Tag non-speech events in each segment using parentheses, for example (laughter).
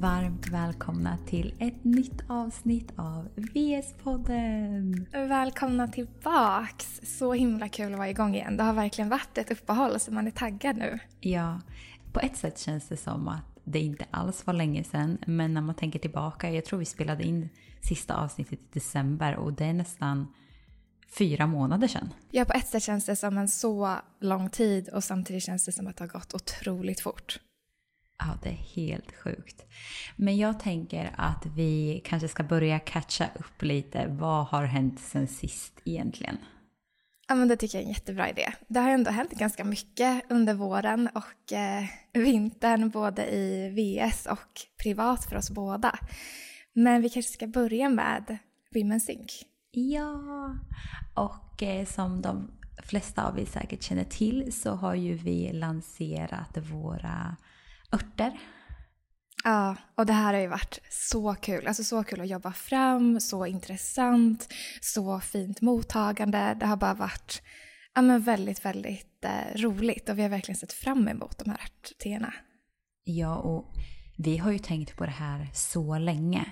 varmt välkomna till ett nytt avsnitt av VS-podden! Välkomna tillbaks! Så himla kul att vara igång igen. Det har verkligen varit ett uppehåll så man är taggad nu. Ja, på ett sätt känns det som att det inte alls var länge sedan. Men när man tänker tillbaka, jag tror vi spelade in sista avsnittet i december och det är nästan fyra månader sedan. Ja, på ett sätt känns det som en så lång tid och samtidigt känns det som att det har gått otroligt fort. Ja, det är helt sjukt. Men jag tänker att vi kanske ska börja catcha upp lite. Vad har hänt sen sist egentligen? Ja, men det tycker jag är en jättebra idé. Det har ändå hänt ganska mycket under våren och eh, vintern, både i VS och privat för oss båda. Men vi kanske ska börja med Women's Sync. Ja, och eh, som de flesta av er säkert känner till så har ju vi lanserat våra örter. Ja, och det här har ju varit så kul. Alltså så kul att jobba fram, så intressant, så fint mottagande. Det har bara varit ja, men väldigt, väldigt eh, roligt och vi har verkligen sett fram emot de här örtteerna. Ja, och vi har ju tänkt på det här så länge.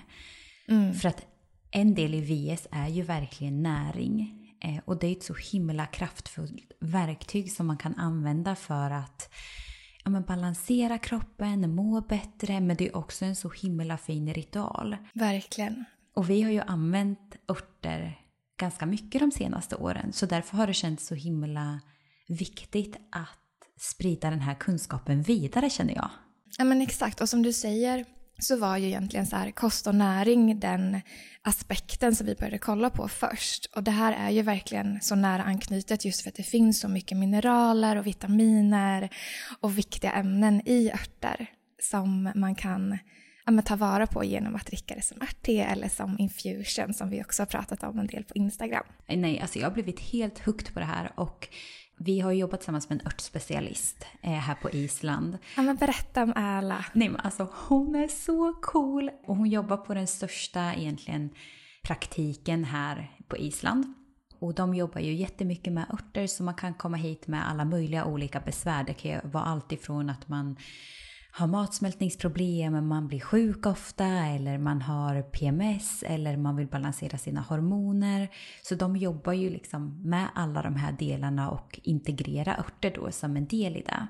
Mm. För att en del i VS är ju verkligen näring. Eh, och det är ett så himla kraftfullt verktyg som man kan använda för att ja, men balansera kroppen, må bättre, men det är också en så himla fin ritual. Verkligen. Och vi har ju använt örter ganska mycket de senaste åren, så därför har det känts så himla viktigt att sprida den här kunskapen vidare känner jag. Ja men exakt, och som du säger, så var ju egentligen så här, kost och näring den aspekten som vi började kolla på först. Och det här är ju verkligen så nära anknutet just för att det finns så mycket mineraler och vitaminer och viktiga ämnen i örter som man kan ja, ta vara på genom att dricka det som örtte eller som infusion som vi också har pratat om en del på Instagram. Nej, alltså jag har blivit helt hooked på det här och vi har jobbat tillsammans med en örtspecialist eh, här på Island. Ja men berätta om Erla. Nej men alltså hon är så cool och hon jobbar på den största egentligen praktiken här på Island. Och de jobbar ju jättemycket med örter så man kan komma hit med alla möjliga olika besvär. Det kan ju vara allt ifrån att man har matsmältningsproblem, man blir sjuk ofta eller man har PMS eller man vill balansera sina hormoner. Så de jobbar ju liksom med alla de här delarna och integrerar örter då som en del i det.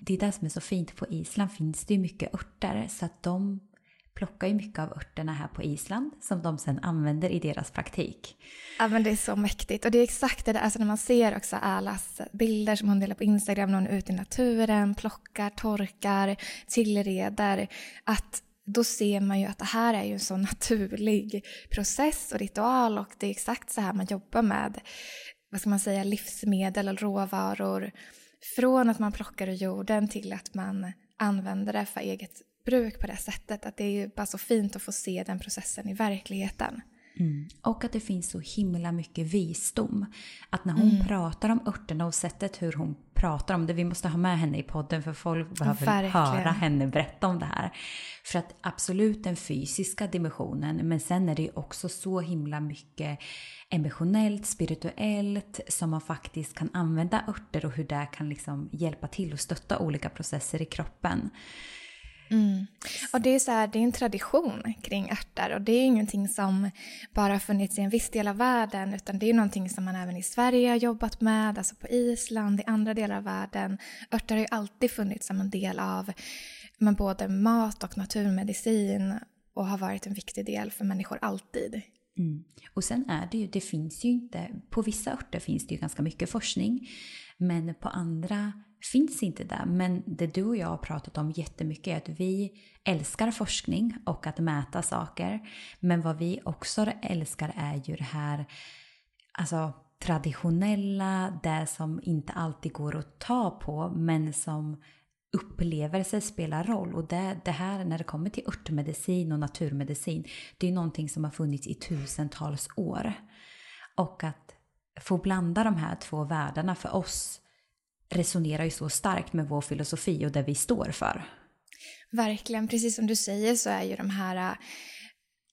Det är det som är så fint, på Island finns det ju mycket örter så att de plockar ju mycket av örterna här på Island som de sen använder i deras praktik. Ja men det är så mäktigt och det är exakt det där, alltså när man ser också Alas bilder som hon delar på Instagram när hon är ute i naturen, plockar, torkar, tillreder, att då ser man ju att det här är ju en så naturlig process och ritual och det är exakt så här man jobbar med, vad ska man säga, livsmedel och råvaror. Från att man plockar ur jorden till att man använder det för eget bruk på det sättet. Att det är ju bara så fint att få se den processen i verkligheten. Mm. Och att det finns så himla mycket visdom. Att när hon mm. pratar om örterna och sättet hur hon pratar om det, vi måste ha med henne i podden för folk behöver Verkligen. höra henne berätta om det här. För att absolut den fysiska dimensionen, men sen är det ju också så himla mycket emotionellt, spirituellt som man faktiskt kan använda örter och hur det kan liksom hjälpa till och stötta olika processer i kroppen. Mm. Och det är, så här, det är en tradition kring örter och det är ingenting som bara funnits i en viss del av världen utan det är någonting som man även i Sverige har jobbat med, alltså på Island, i andra delar av världen. Örter har ju alltid funnits som en del av men både mat och naturmedicin och har varit en viktig del för människor alltid. Mm. Och sen är det ju, det finns ju inte, på vissa örter finns det ju ganska mycket forskning men på andra finns inte det. Men det du och jag har pratat om jättemycket är att vi älskar forskning och att mäta saker. Men vad vi också älskar är ju det här alltså, traditionella, det som inte alltid går att ta på men som upplevelser spelar roll. Och det, det här när det kommer till örtmedicin och naturmedicin, det är någonting som har funnits i tusentals år. Och att få blanda de här två världarna för oss resonerar ju så starkt med vår filosofi och det vi står för. Verkligen, precis som du säger så är ju de här,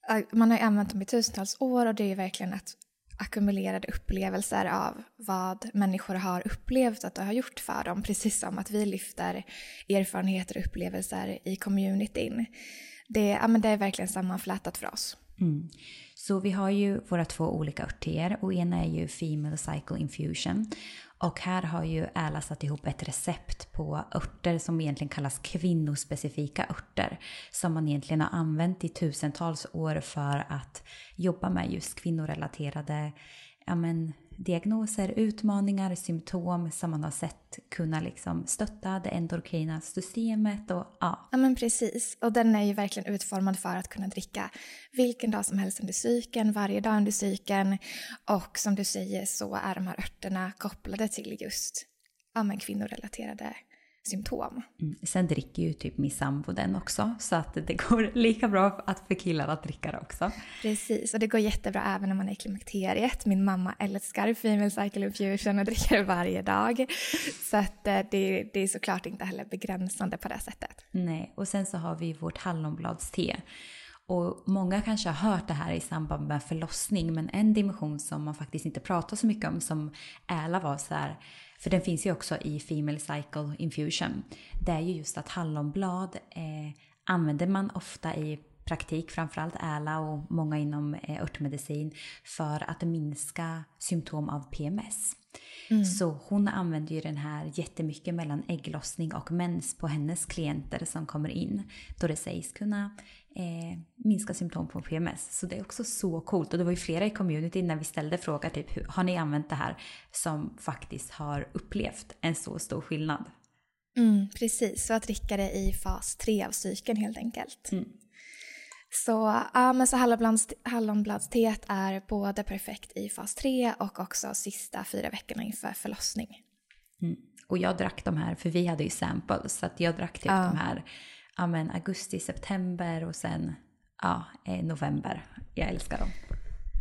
äh, man har ju använt dem i tusentals år och det är ju verkligen att ackumulerade upplevelser av vad människor har upplevt att det har gjort för dem, precis som att vi lyfter erfarenheter och upplevelser i communityn. det, ja, men det är verkligen sammanflätat för oss. Mm. Så vi har ju våra två olika örtteer och ena är ju Female Cycle Infusion. Och här har ju Äla satt ihop ett recept på örter som egentligen kallas kvinnospecifika örter. Som man egentligen har använt i tusentals år för att jobba med just kvinnorelaterade ja men, diagnoser, utmaningar, symptom som man har sett kunna liksom stötta det endokrina systemet och ja. Ja men precis. Och den är ju verkligen utformad för att kunna dricka vilken dag som helst under cykeln, varje dag under cykeln. Och som du säger så är de här örterna kopplade till just ja, men kvinnorelaterade symptom. Mm. Sen dricker ju typ min sambo den också så att det går (laughs) lika bra att för killar att dricka det också. Precis, och det går jättebra även när man är i klimakteriet. Min mamma älskar Female Cycle Infusion och dricker det varje dag. Så att eh, det, det är såklart inte heller begränsande på det sättet. Nej, och sen så har vi vårt hallonbladste. Och många kanske har hört det här i samband med förlossning men en dimension som man faktiskt inte pratar så mycket om som Äla var så här för den finns ju också i Female Cycle Infusion. Det är ju just att hallonblad eh, använder man ofta i praktik, framförallt Äla och många inom eh, örtmedicin, för att minska symptom av PMS. Mm. Så hon använder ju den här jättemycket mellan ägglossning och mens på hennes klienter som kommer in. Då det sägs kunna eh, minska symptom på PMS. Så det är också så coolt. Och det var ju flera i communityn när vi ställde frågan typ har ni använt det här som faktiskt har upplevt en så stor skillnad. Mm, precis, så att dricka det i fas 3 av cykeln helt enkelt. Mm. Så, ja, men så hallonbladsteet är både perfekt i fas 3 och också sista fyra veckorna inför förlossning. Mm. Och jag drack de här, för vi hade ju samples, så jag drack typ ja. de här ja, men augusti, september och sen ja, november. Jag älskar dem.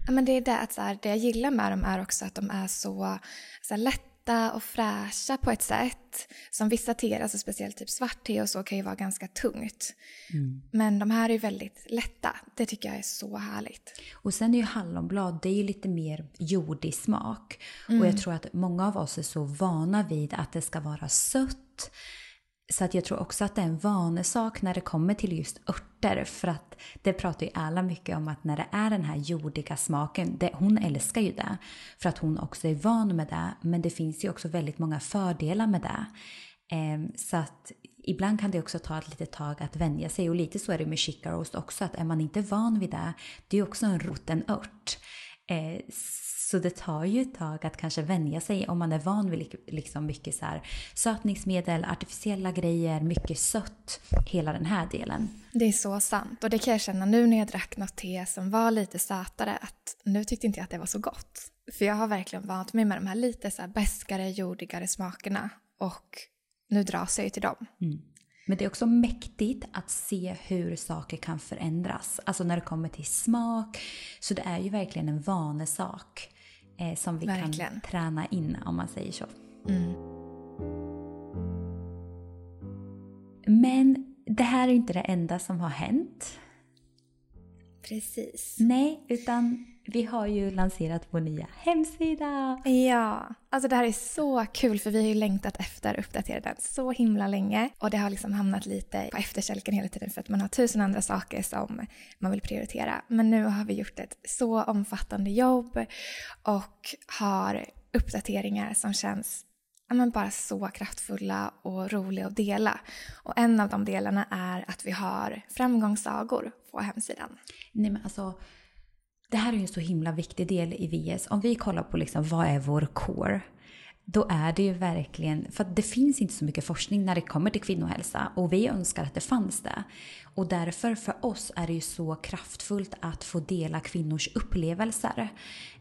Ja, men det är det, att så här, det jag gillar med dem är också att de är så, så här, lätta och fräscha på ett sätt. Som vissa teer, alltså speciellt typ svart te och så, kan ju vara ganska tungt. Mm. Men de här är väldigt lätta. Det tycker jag är så härligt. Och sen är ju hallonblad, det är ju lite mer jordig smak. Mm. Och jag tror att många av oss är så vana vid att det ska vara sött så att jag tror också att det är en vanesak när det kommer till just örter. För att det pratar ju alla mycket om att när det är den här jordiga smaken, det, hon älskar ju det. För att hon också är van med det. Men det finns ju också väldigt många fördelar med det. Eh, så att ibland kan det också ta ett litet tag att vänja sig. Och lite så är det med chicarost också. Att är man inte van vid det, det är ju också en roten ört. Eh, så det tar ju ett tag att kanske vänja sig om man är van vid liksom mycket så här sötningsmedel, artificiella grejer, mycket sött, hela den här delen. Det är så sant och det kan jag känna nu när jag drack något te som var lite sötare att nu tyckte inte jag att det var så gott. För jag har verkligen vant mig med de här lite så här bäskare, jordigare smakerna och nu dras jag ju till dem. Mm. Men det är också mäktigt att se hur saker kan förändras. Alltså när det kommer till smak. Så det är ju verkligen en vanesak eh, som vi Verkligen. kan träna in om man säger så. Mm. Men det här är inte det enda som har hänt. Precis. Nej, utan vi har ju lanserat vår nya hemsida. Ja, alltså det här är så kul för vi har ju längtat efter att uppdatera den så himla länge. Och det har liksom hamnat lite på efterkälken hela tiden för att man har tusen andra saker som man vill prioritera. Men nu har vi gjort ett så omfattande jobb och har uppdateringar som känns men bara så kraftfulla och roliga att dela. Och en av de delarna är att vi har framgångssagor på hemsidan. Nej men alltså det här är ju en så himla viktig del i VS. Om vi kollar på liksom, vad är vår core? Då är det ju verkligen, för det finns inte så mycket forskning när det kommer till kvinnohälsa och vi önskar att det fanns det. Och därför för oss är det ju så kraftfullt att få dela kvinnors upplevelser.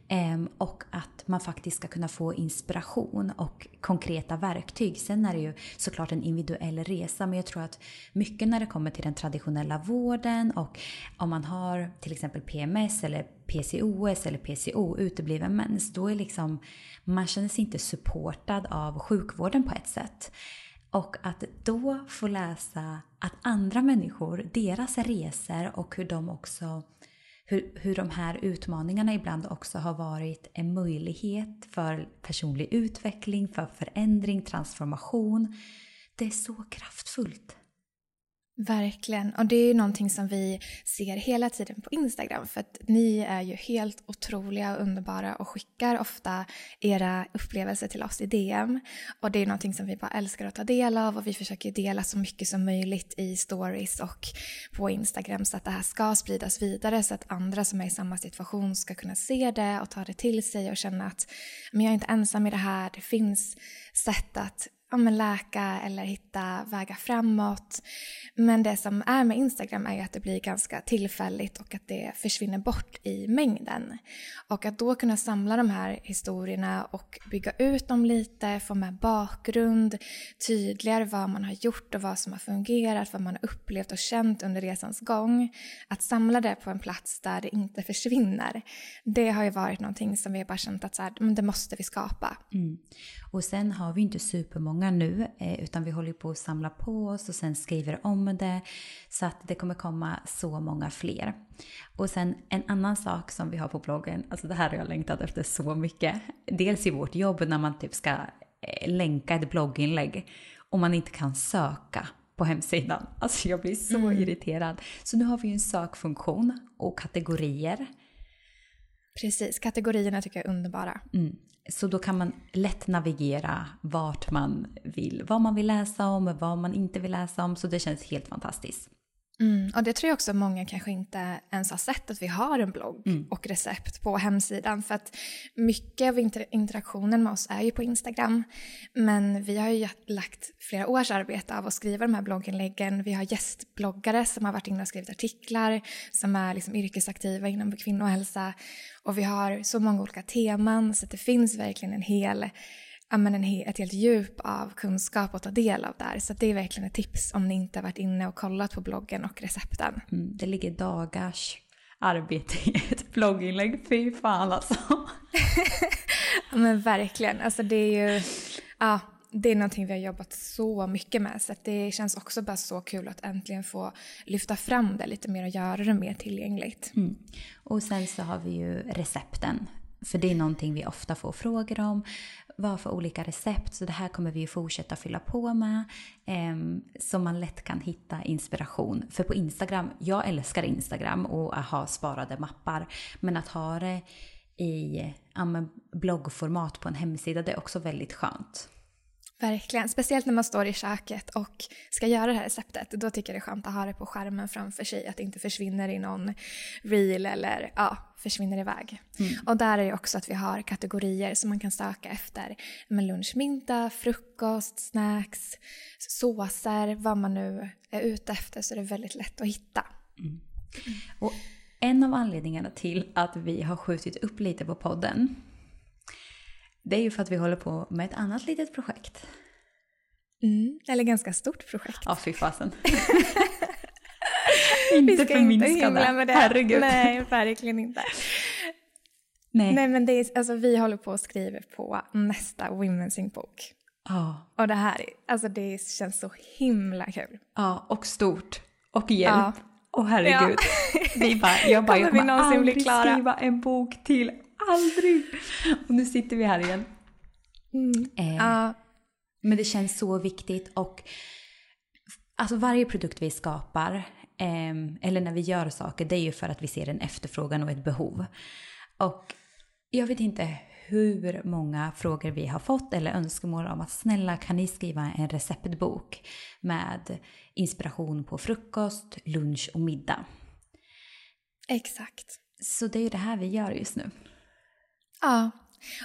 Ehm, och att man faktiskt ska kunna få inspiration och konkreta verktyg. Sen är det ju såklart en individuell resa men jag tror att mycket när det kommer till den traditionella vården och om man har till exempel PMS eller PCOS eller PCO, utebliven mens, då är liksom man känner sig inte supportad av sjukvården på ett sätt. Och att då få läsa att andra människor, deras resor och hur de också hur, hur de här utmaningarna ibland också har varit en möjlighet för personlig utveckling, för förändring, transformation. Det är så kraftfullt. Verkligen. Och det är ju någonting som vi ser hela tiden på Instagram. För att ni är ju helt otroliga och underbara och skickar ofta era upplevelser till oss i DM. Och det är någonting som vi bara älskar att ta del av och vi försöker dela så mycket som möjligt i stories och på Instagram så att det här ska spridas vidare så att andra som är i samma situation ska kunna se det och ta det till sig och känna att men jag är inte ensam i det här. Det finns sätt att ja, men läka eller hitta vägar framåt. Men det som är med Instagram är ju att det blir ganska tillfälligt och att det försvinner bort i mängden. Och att då kunna samla de här historierna och bygga ut dem lite, få med bakgrund, tydligare vad man har gjort och vad som har fungerat, vad man har upplevt och känt under resans gång. Att samla det på en plats där det inte försvinner, det har ju varit någonting som vi har bara känt att så här, mm, det måste vi skapa. Mm. Och sen har vi inte supermånga nu, eh, utan vi håller på att samla på oss och sen skriver om det. Så att det kommer komma så många fler. Och sen en annan sak som vi har på bloggen, alltså det här har jag längtat efter så mycket. Dels i vårt jobb när man typ ska eh, länka ett blogginlägg och man inte kan söka på hemsidan. Alltså jag blir så mm. irriterad. Så nu har vi ju en sökfunktion och kategorier. Precis, kategorierna tycker jag är underbara. Mm. Så då kan man lätt navigera vart man vill, vad man vill läsa om, vad man inte vill läsa om. Så det känns helt fantastiskt. Mm, och det tror jag också många kanske inte ens har sett att vi har en blogg mm. och recept på hemsidan. För att mycket av inter interaktionen med oss är ju på Instagram. Men vi har ju lagt flera års arbete av att skriva de här blogginläggen. Vi har gästbloggare som har varit inne och skrivit artiklar, som är liksom yrkesaktiva inom kvinnohälsa. Och vi har så många olika teman så det finns verkligen en hel men en, ett helt djup av kunskap att ta del av där. Så det är verkligen ett tips om ni inte har varit inne och kollat på bloggen och recepten. Mm, det ligger dagars arbete i ett blogginlägg. Fy fan alltså. (laughs) ja, men verkligen. Alltså det är ju... Ja, det är någonting vi har jobbat så mycket med så det känns också bara så kul att äntligen få lyfta fram det lite mer och göra det mer tillgängligt. Mm. Och sen så har vi ju recepten. För det är någonting vi ofta får frågor om vad för olika recept. Så det här kommer vi ju fortsätta fylla på med. Eh, så man lätt kan hitta inspiration. För på Instagram, jag älskar Instagram och att ha sparade mappar. Men att ha det i ja, bloggformat på en hemsida, det är också väldigt skönt. Verkligen, speciellt när man står i köket och ska göra det här receptet. Då tycker jag det är skönt att ha det på skärmen framför sig, att det inte försvinner i någon reel eller ja, försvinner iväg. Mm. Och där är det också att vi har kategorier som man kan söka efter. Lunch, middag, frukost, snacks, såser, vad man nu är ute efter så är det väldigt lätt att hitta. Mm. Och en av anledningarna till att vi har skjutit upp lite på podden det är ju för att vi håller på med ett annat litet projekt. Mm, eller ganska stort projekt. Ja, fy fasen. (laughs) inte förminska det. det. Herregud. Nej, verkligen inte. Nej. Nej, men det är, alltså, vi håller på att skriva på nästa Women's bok. Ja. Och det här, alltså det känns så himla kul. Ja, och stort. Och hjälp. Ja. Och herregud. Ja. Vi bara, jag bara, jag kommer aldrig skriva en bok till Aldrig! Och nu sitter vi här igen. Mm. Eh, uh. Men det känns så viktigt och alltså varje produkt vi skapar eh, eller när vi gör saker det är ju för att vi ser en efterfrågan och ett behov. Och jag vet inte hur många frågor vi har fått eller önskemål om att snälla kan ni skriva en receptbok med inspiration på frukost, lunch och middag. Exakt. Så det är ju det här vi gör just nu. Ja,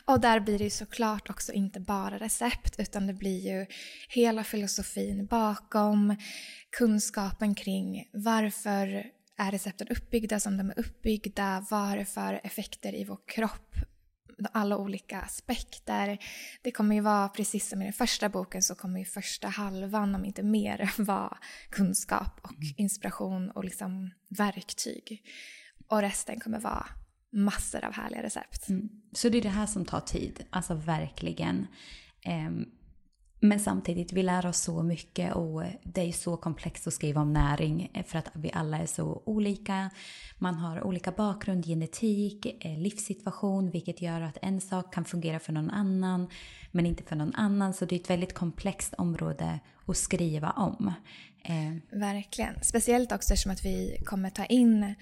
och där blir det ju såklart också inte bara recept utan det blir ju hela filosofin bakom, kunskapen kring varför är recepten uppbyggda som de är uppbyggda, vad har det för effekter i vår kropp, alla olika aspekter. Det kommer ju vara, precis som i den första boken, så kommer ju första halvan, om inte mer, (laughs) vara kunskap och mm. inspiration och liksom verktyg. Och resten kommer vara massor av härliga recept. Mm. Så det är det här som tar tid, alltså verkligen. Eh, Men samtidigt, vi lär oss så mycket och det är så komplext att skriva om näring för att vi alla är så olika. Man har olika bakgrund, genetik, eh, livssituation vilket gör att en sak kan fungera för någon annan men inte för någon annan. Så det är ett väldigt komplext område att skriva om. Eh. Verkligen. Speciellt också eftersom att vi kommer ta in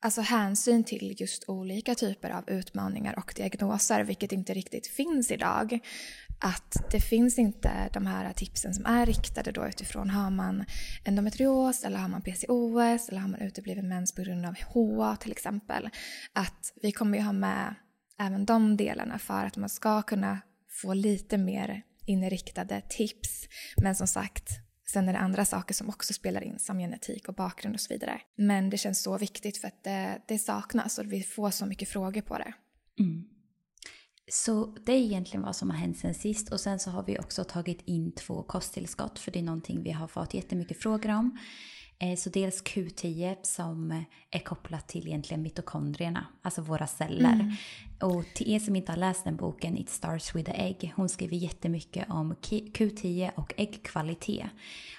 alltså hänsyn till just olika typer av utmaningar och diagnoser, vilket inte riktigt finns idag. Att det finns inte de här tipsen som är riktade då utifrån har man endometrios eller har man PCOS eller har man utebliven mens på grund av HA till exempel. Att vi kommer ju ha med även de delarna för att man ska kunna få lite mer inriktade tips. Men som sagt, Sen är det andra saker som också spelar in som genetik och bakgrund och så vidare. Men det känns så viktigt för att det, det saknas och vi får så mycket frågor på det. Mm. Så det är egentligen vad som har hänt sen sist och sen så har vi också tagit in två kosttillskott för det är någonting vi har fått jättemycket frågor om. Eh, så dels Q10 som är kopplat till egentligen mitokondrierna, alltså våra celler. Mm. Och till er som inte har läst den boken, It starts with the egg, hon skriver jättemycket om Q10 och äggkvalitet.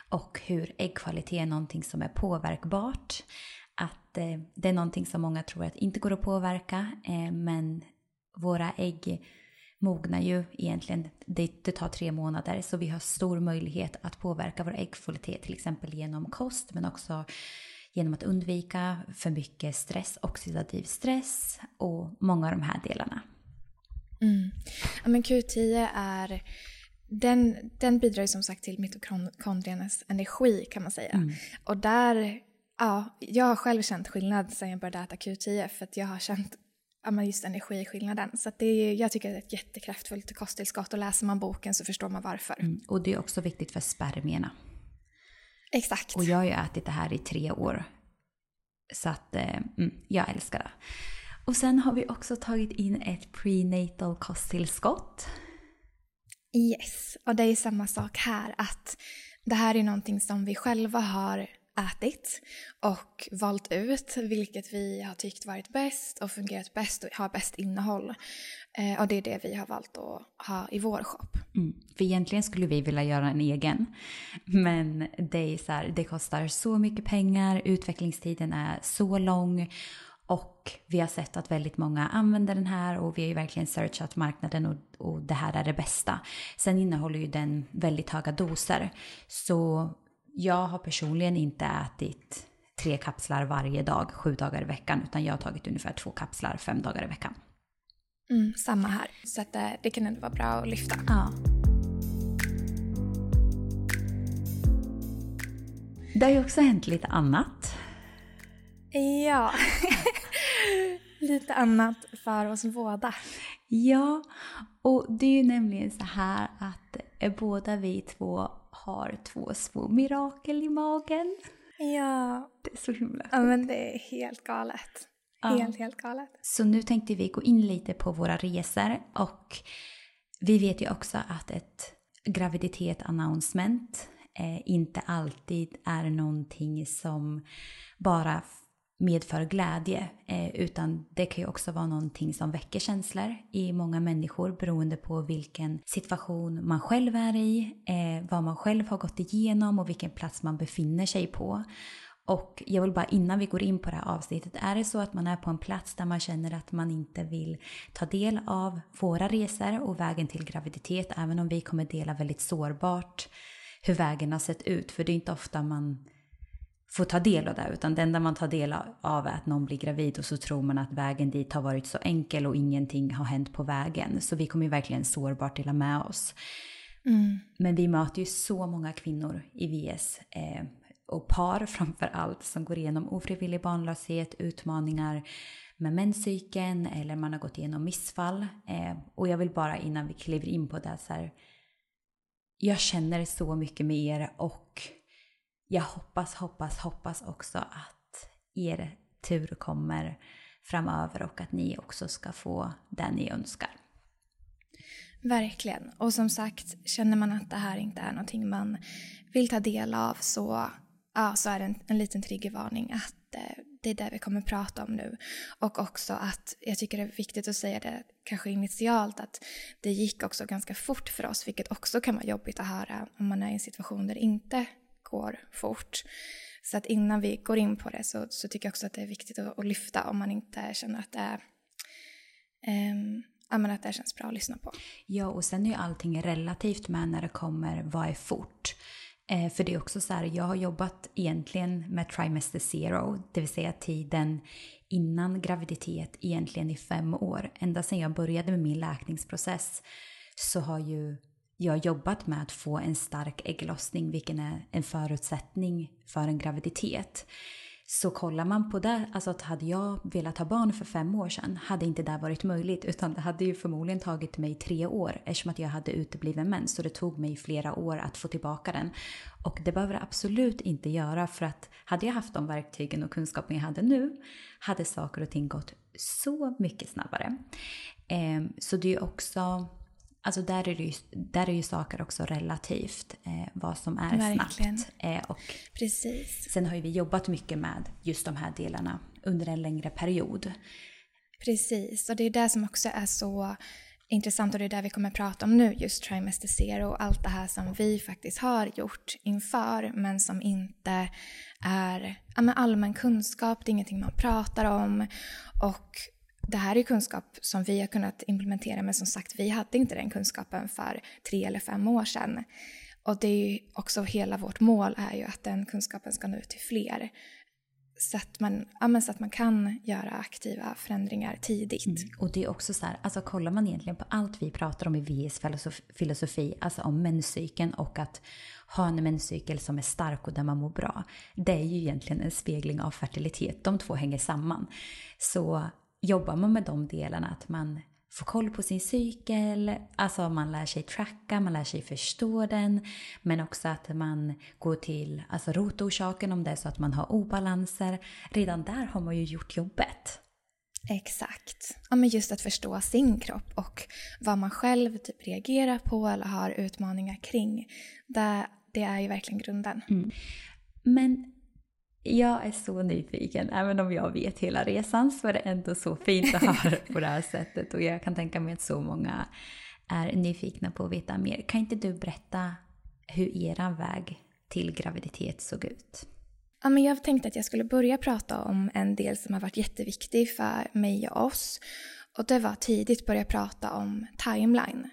Och hur äggkvalitet är någonting som är påverkbart. Att eh, det är någonting som många tror att inte går att påverka, eh, men våra ägg mognar ju egentligen, det, det, tar tre månader så vi har stor möjlighet att påverka vår äggkvalitet till exempel genom kost men också genom att undvika för mycket stress, oxidativ stress och många av de här delarna. Mm. Ja, men Q10 är den, den bidrar ju som sagt till mitokondriernas energi kan man säga. Mm. Och där, ja, jag har själv känt skillnad sen jag började äta Q10 för att jag har känt men just energiskillnaden. Så det är, jag tycker det är ett jättekraftfullt kosttillskott och läser man boken så förstår man varför. Mm, och det är också viktigt för spermierna. Exakt. Och jag har ju ätit det här i tre år. Så att eh, mm, jag älskar det. Och sen har vi också tagit in ett prenatal kosttillskott. Yes, och det är samma sak här att det här är någonting som vi själva har ätit och valt ut vilket vi har tyckt varit bäst och fungerat bäst och har bäst innehåll. Eh, och det är det vi har valt att ha i vår shop. Mm. För egentligen skulle vi vilja göra en egen. Men det, är så här, det kostar så mycket pengar, utvecklingstiden är så lång och vi har sett att väldigt många använder den här och vi har ju verkligen searchat marknaden och, och det här är det bästa. Sen innehåller ju den väldigt höga doser. Så jag har personligen inte ätit tre kapslar varje dag, sju dagar i veckan, utan jag har tagit ungefär två kapslar fem dagar i veckan. Mm, samma här, så att det, eh, det kan ändå vara bra att lyfta. Ja. Det har ju också hänt lite annat. Ja, (laughs) lite annat för oss båda. Ja, och det är ju nämligen så här att båda vi två har två små mirakel i magen. Ja. Det är så himla Ja men det är helt galet. Ja. Helt, helt galet. Så nu tänkte vi gå in lite på våra resor och vi vet ju också att ett graviditet announcement eh, inte alltid är någonting som bara medför glädje, eh, utan det kan ju också vara någonting som väcker känslor i många människor beroende på vilken situation man själv är i, eh, vad man själv har gått igenom och vilken plats man befinner sig på. Och jag vill bara innan vi går in på det här avsnittet, är det så att man är på en plats där man känner att man inte vill ta del av våra resor och vägen till graviditet, även om vi kommer dela väldigt sårbart hur vägen har sett ut, för det är inte ofta man får ta del av det, utan det enda man tar del av är att någon blir gravid och så tror man att vägen dit har varit så enkel och ingenting har hänt på vägen. Så vi kommer ju verkligen sårbart dela med oss. Mm. Men vi möter ju så många kvinnor i VS eh, och par framför allt som går igenom ofrivillig barnlöshet, utmaningar med menscykeln eller man har gått igenom missfall. Eh, och jag vill bara innan vi kliver in på det så här, jag känner så mycket med er och jag hoppas, hoppas, hoppas också att er tur kommer framöver och att ni också ska få det ni önskar. Verkligen. Och som sagt, känner man att det här inte är någonting man vill ta del av så, ja, så är det en, en liten triggervarning att eh, det är det vi kommer prata om nu. Och också att jag tycker det är viktigt att säga det kanske initialt att det gick också ganska fort för oss vilket också kan vara jobbigt att höra om man är i en situation där det inte går fort. Så att innan vi går in på det så, så tycker jag också att det är viktigt att, att lyfta om man inte känner att det är um, ja, men att det känns bra att lyssna på. Ja, och sen är ju allting relativt med när det kommer vad är fort. Eh, för det är också så här, jag har jobbat egentligen med trimester zero, det vill säga tiden innan graviditet egentligen i fem år. Ända sedan jag började med min läkningsprocess så har ju jag har jobbat med att få en stark ägglossning, vilken är en förutsättning för en graviditet. Så kollar man på det, alltså att hade jag velat ha barn för fem år sedan hade inte det varit möjligt utan det hade ju förmodligen tagit mig tre år eftersom att jag hade utebliven mens så det tog mig flera år att få tillbaka den. Och det behöver det absolut inte göra för att hade jag haft de verktygen och kunskapen jag hade nu hade saker och ting gått så mycket snabbare. Ehm, så det är ju också Alltså där är, det ju, där är ju saker också relativt, eh, vad som är Verkligen. snabbt. Eh, och Precis. Sen har ju vi jobbat mycket med just de här delarna under en längre period. Precis, och det är det som också är så intressant och det är det vi kommer prata om nu, just trimester zero och allt det här som vi faktiskt har gjort inför men som inte är ja, allmän kunskap, det är ingenting man pratar om och det här är kunskap som vi har kunnat implementera men som sagt vi hade inte den kunskapen för tre eller fem år sedan. Och det är ju också hela vårt mål är ju att den kunskapen ska nå ut till fler. Så att man, ja, så att man kan göra aktiva förändringar tidigt. Mm. Och det är också så här, alltså kollar man egentligen på allt vi pratar om i VIs filosofi, alltså om menscykeln och att ha en menscykel som är stark och där man mår bra. Det är ju egentligen en spegling av fertilitet, de två hänger samman. Så jobbar man med de delarna, att man får koll på sin cykel, alltså man lär sig tracka, man lär sig förstå den, men också att man går till alltså rotorsaken om det är så att man har obalanser. Redan där har man ju gjort jobbet. Exakt. Ja, men just att förstå sin kropp och vad man själv typ reagerar på eller har utmaningar kring. Det, det är ju verkligen grunden. Mm. Men jag är så nyfiken, även om jag vet hela resan så är det ändå så fint att höra på det här sättet och jag kan tänka mig att så många är nyfikna på att veta mer. Kan inte du berätta hur er väg till graviditet såg ut? Ja, men jag tänkte att jag skulle börja prata om en del som har varit jätteviktig för mig och oss. Och det var tidigt börja prata om timeline.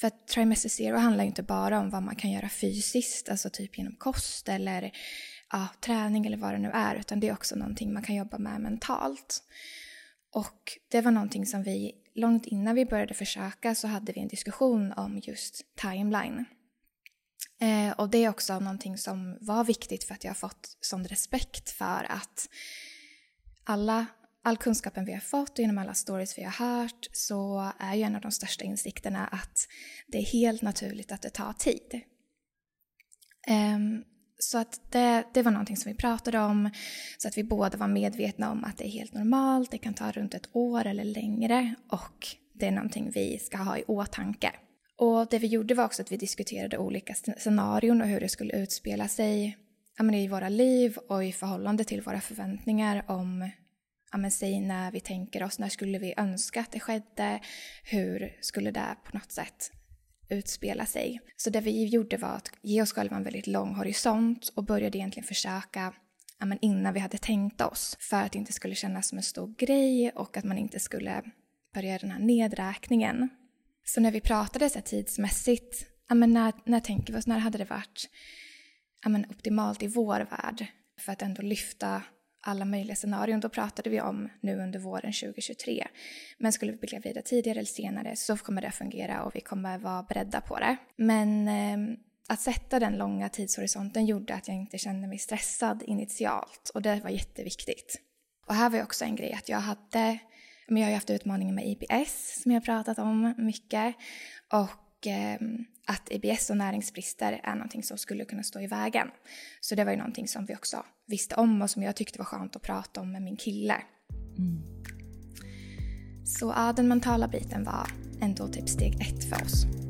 För att trimester zero handlar ju inte bara om vad man kan göra fysiskt, alltså typ genom kost eller ja, träning eller vad det nu är, utan det är också någonting man kan jobba med mentalt. Och det var någonting som vi, långt innan vi började försöka så hade vi en diskussion om just timeline. Eh, och det är också någonting som var viktigt för att jag har fått sån respekt för att alla, all kunskapen vi har fått och genom alla stories vi har hört så är ju en av de största insikterna att det är helt naturligt att det tar tid. Um, så att det, det var någonting som vi pratade om så att vi båda var medvetna om att det är helt normalt, det kan ta runt ett år eller längre och det är någonting vi ska ha i åtanke. Och det vi gjorde var också att vi diskuterade olika scenarion och hur det skulle utspela sig i våra liv och i förhållande till våra förväntningar om ja, men säg när vi tänker oss, när skulle vi önska att det skedde? Hur skulle det på något sätt utspela sig. Så det vi gjorde var att ge oss själva en väldigt lång horisont och började egentligen försöka ja, men innan vi hade tänkt oss för att det inte skulle kännas som en stor grej och att man inte skulle börja den här nedräkningen. Så när vi pratade så tidsmässigt, ja, men när, när tänker vi oss, när hade det varit ja, men optimalt i vår värld för att ändå lyfta alla möjliga scenarion. Då pratade vi om nu under våren 2023. Men skulle vi bli gravida tidigare eller senare så kommer det fungera och vi kommer vara beredda på det. Men eh, att sätta den långa tidshorisonten gjorde att jag inte kände mig stressad initialt och det var jätteviktigt. Och här var ju också en grej att jag hade, men jag har ju haft utmaningar med IBS som jag har pratat om mycket och eh, att IBS och näringsbrister är någonting som skulle kunna stå i vägen. Så det var ju någonting som vi också visste om och som jag tyckte var skönt att prata om med min kille. Mm. Så ja, den mentala biten var ändå typ steg ett för oss.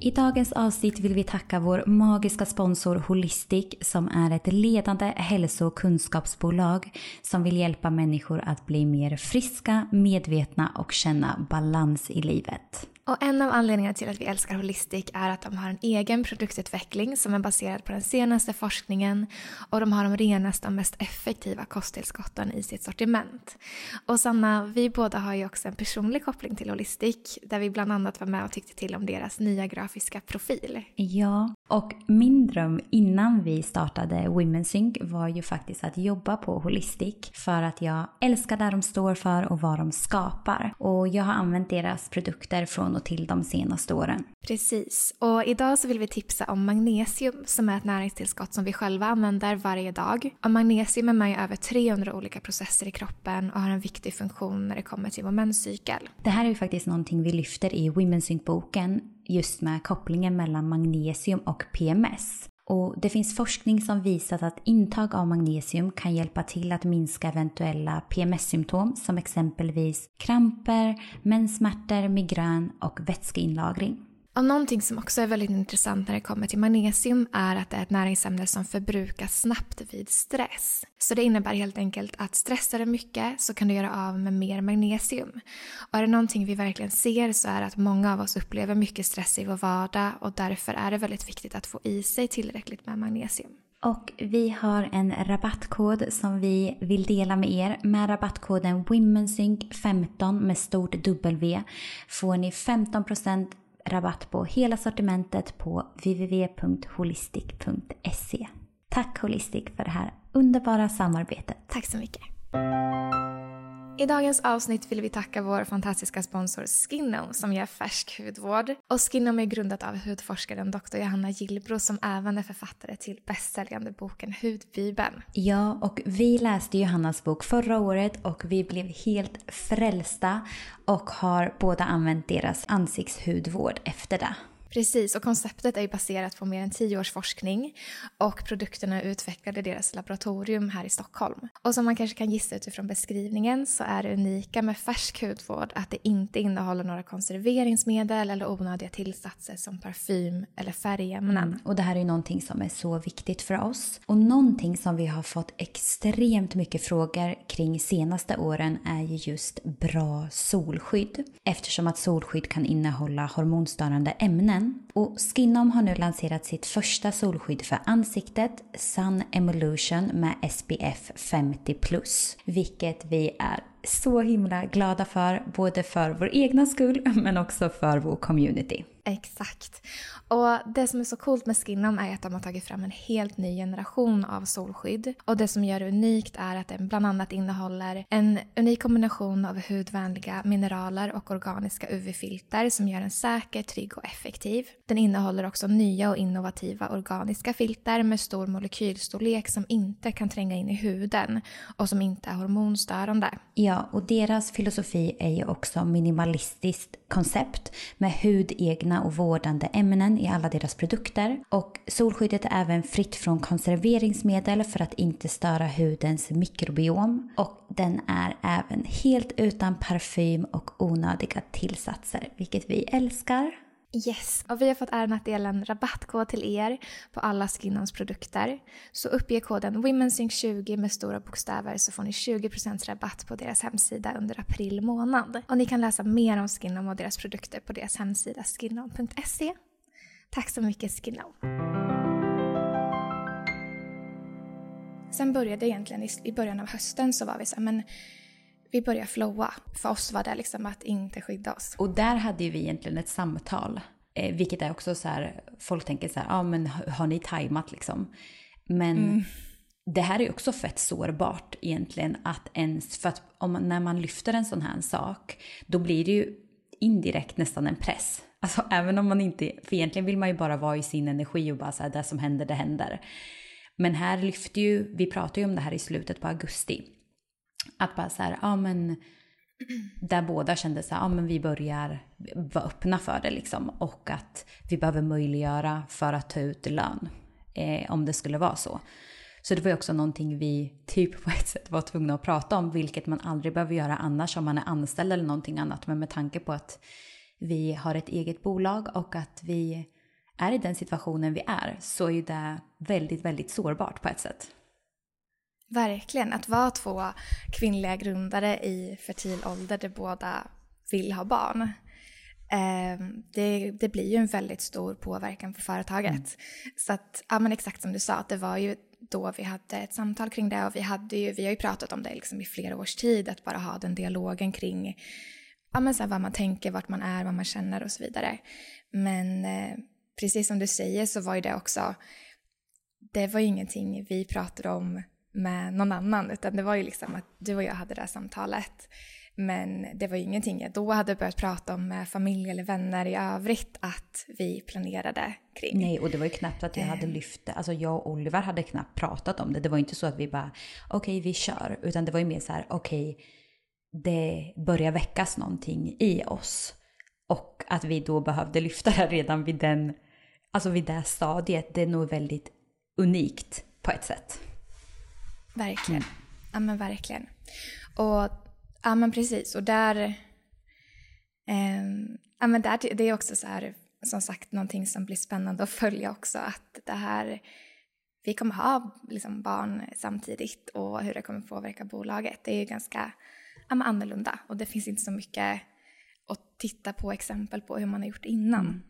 I dagens avsnitt vill vi tacka vår magiska sponsor Holistic som är ett ledande hälso och kunskapsbolag som vill hjälpa människor att bli mer friska, medvetna och känna balans i livet. Och en av anledningarna till att vi älskar Holistic är att de har en egen produktutveckling som är baserad på den senaste forskningen och de har de renaste och mest effektiva kosttillskotten i sitt sortiment. Och Sanna, vi båda har ju också en personlig koppling till Holistic där vi bland annat var med och tyckte till om deras nya grafiska profil. Ja, och min dröm innan vi startade Women's Sync var ju faktiskt att jobba på Holistic för att jag älskar det de står för och vad de skapar. Och jag har använt deras produkter från och till de senaste åren. Precis, och idag så vill vi tipsa om magnesium som är ett näringstillskott som vi själva använder varje dag. Och magnesium är med i över 300 olika processer i kroppen och har en viktig funktion när det kommer till vår menscykel. Det här är ju faktiskt någonting vi lyfter i Women's Sync-boken just med kopplingen mellan magnesium och PMS. Och det finns forskning som visat att intag av magnesium kan hjälpa till att minska eventuella PMS-symptom som exempelvis kramper, menssmärtor, migrän och vätskeinlagring. Och någonting som också är väldigt intressant när det kommer till magnesium är att det är ett näringsämne som förbrukas snabbt vid stress. Så det innebär helt enkelt att stressar du mycket så kan du göra av med mer magnesium. Och är det någonting vi verkligen ser så är det att många av oss upplever mycket stress i vår vardag och därför är det väldigt viktigt att få i sig tillräckligt med magnesium. Och vi har en rabattkod som vi vill dela med er. Med rabattkoden WomenSync15 med stort W får ni 15% rabatt på hela sortimentet på www.holistic.se. Tack Holistic för det här underbara samarbetet. Tack så mycket. I dagens avsnitt vill vi tacka vår fantastiska sponsor Skinnom som ger färsk hudvård. Och Skinnom är grundat av hudforskaren Dr. Johanna Gillbro som även är författare till bästsäljande boken Hudbibeln. Ja, och vi läste Johannas bok förra året och vi blev helt frälsta och har båda använt deras ansiktshudvård efter det. Precis, och konceptet är baserat på mer än tio års forskning och produkterna är utvecklade i deras laboratorium här i Stockholm. Och som man kanske kan gissa utifrån beskrivningen så är det unika med färsk hudvård att det inte innehåller några konserveringsmedel eller onödiga tillsatser som parfym eller färgämnen. Mm, och det här är ju någonting som är så viktigt för oss. Och någonting som vi har fått extremt mycket frågor kring senaste åren är ju just bra solskydd. Eftersom att solskydd kan innehålla hormonstörande ämnen solen. Och Skinom har nu lanserat sitt första solskydd för ansiktet, Sun Emulsion med SPF 50+. Vilket vi är så himla glada för, både för vår egna skull (laughs) men också för vår community. Exakt. Och det som är så coolt med Skinom är att de har tagit fram en helt ny generation av solskydd. Och det som gör det unikt är att den bland annat innehåller en unik kombination av hudvänliga mineraler och organiska UV-filter som gör den säker, trygg och effektiv. Den innehåller också nya och innovativa organiska filter med stor molekylstorlek som inte kan tränga in i huden och som inte är hormonstörande. Ja, och deras filosofi är ju också minimalistiskt koncept med hudegna och vårdande ämnen i alla deras produkter. Och solskyddet är även fritt från konserveringsmedel för att inte störa hudens mikrobiom. Och den är även helt utan parfym och onödiga tillsatser, vilket vi älskar. Yes, och vi har fått äran att dela en rabattkod till er på alla Skinnons produkter. Så uppge koden WomenSync20 med stora bokstäver så får ni 20% rabatt på deras hemsida under april månad. Och ni kan läsa mer om Skinnom och deras produkter på deras hemsida skinnom.se. Tack så mycket Skinnom! Sen började egentligen i början av hösten så var vi så här, men vi började flowa. För oss var det liksom att inte skydda oss. Och där hade vi egentligen ett samtal. Eh, vilket är också så här, folk tänker så här, ja ah, men har ni tajmat liksom? Men mm. det här är också fett sårbart egentligen att ens, för att om, när man lyfter en sån här sak, då blir det ju indirekt nästan en press. Alltså (laughs) även om man inte, för egentligen vill man ju bara vara i sin energi och bara säga det som händer, det händer. Men här lyfter ju, vi pratade ju om det här i slutet på augusti, att bara så här, ja men där båda kände så här, ja men vi börjar vara öppna för det liksom. Och att vi behöver möjliggöra för att ta ut lön. Eh, om det skulle vara så. Så det var ju också någonting vi typ på ett sätt var tvungna att prata om, vilket man aldrig behöver göra annars om man är anställd eller någonting annat. Men med tanke på att vi har ett eget bolag och att vi är i den situationen vi är så är ju det väldigt, väldigt sårbart på ett sätt. Verkligen, att vara två kvinnliga grundare i fertil ålder där båda vill ha barn. Eh, det, det, blir ju en väldigt stor påverkan på företaget. Mm. Så att, ja men exakt som du sa, att det var ju då vi hade ett samtal kring det och vi, hade ju, vi har ju pratat om det liksom i flera års tid, att bara ha den dialogen kring ja men så vad man tänker, vart man är, vad man känner och så vidare. Men eh, precis som du säger så var ju det också, det var ju ingenting vi pratade om med någon annan utan det var ju liksom att du och jag hade det här samtalet. Men det var ju ingenting jag då hade börjat prata om med familj eller vänner i övrigt att vi planerade kring. Nej, och det var ju knappt att jag hade eh. lyft det. Alltså jag och Oliver hade knappt pratat om det. Det var inte så att vi bara, okej okay, vi kör. Utan det var ju mer så här, okej, okay, det börjar väckas någonting i oss. Och att vi då behövde lyfta det redan vid den, alltså vid det stadiet, det är nog väldigt unikt på ett sätt. Verkligen. Mm. Ja men verkligen. Och ja men precis och där, eh, ja men där, det är också så här, som sagt någonting som blir spännande att följa också att det här, vi kommer ha liksom barn samtidigt och hur det kommer påverka bolaget. Det är ju ganska ja, men annorlunda och det finns inte så mycket att titta på exempel på hur man har gjort innan. Mm.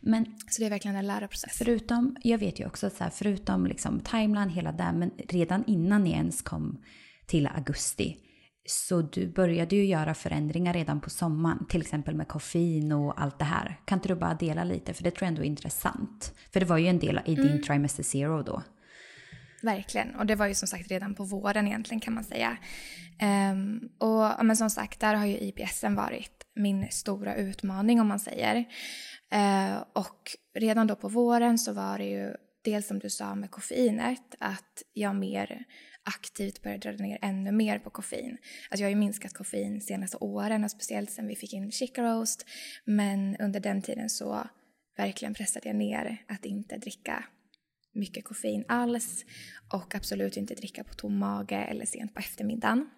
Men, så det är verkligen en läroprocess. Förutom, jag vet ju också att så här, förutom liksom timeline, hela det, men redan innan ni ens kom till augusti så du började ju göra förändringar redan på sommaren, till exempel med koffein och allt det här. Kan inte du bara dela lite, för det tror jag ändå är intressant. För det var ju en del i din mm. trimester zero då. Verkligen, och det var ju som sagt redan på våren egentligen kan man säga. Um, och men som sagt, där har ju IBSen varit min stora utmaning om man säger. Eh, och redan då på våren så var det ju dels som du sa med koffeinet, att jag mer aktivt började dra ner ännu mer på koffein. Alltså jag har ju minskat koffein de senaste åren och speciellt sen vi fick in Chica Roast. Men under den tiden så verkligen pressade jag ner att inte dricka mycket koffein alls och absolut inte dricka på tom mage eller sent på eftermiddagen.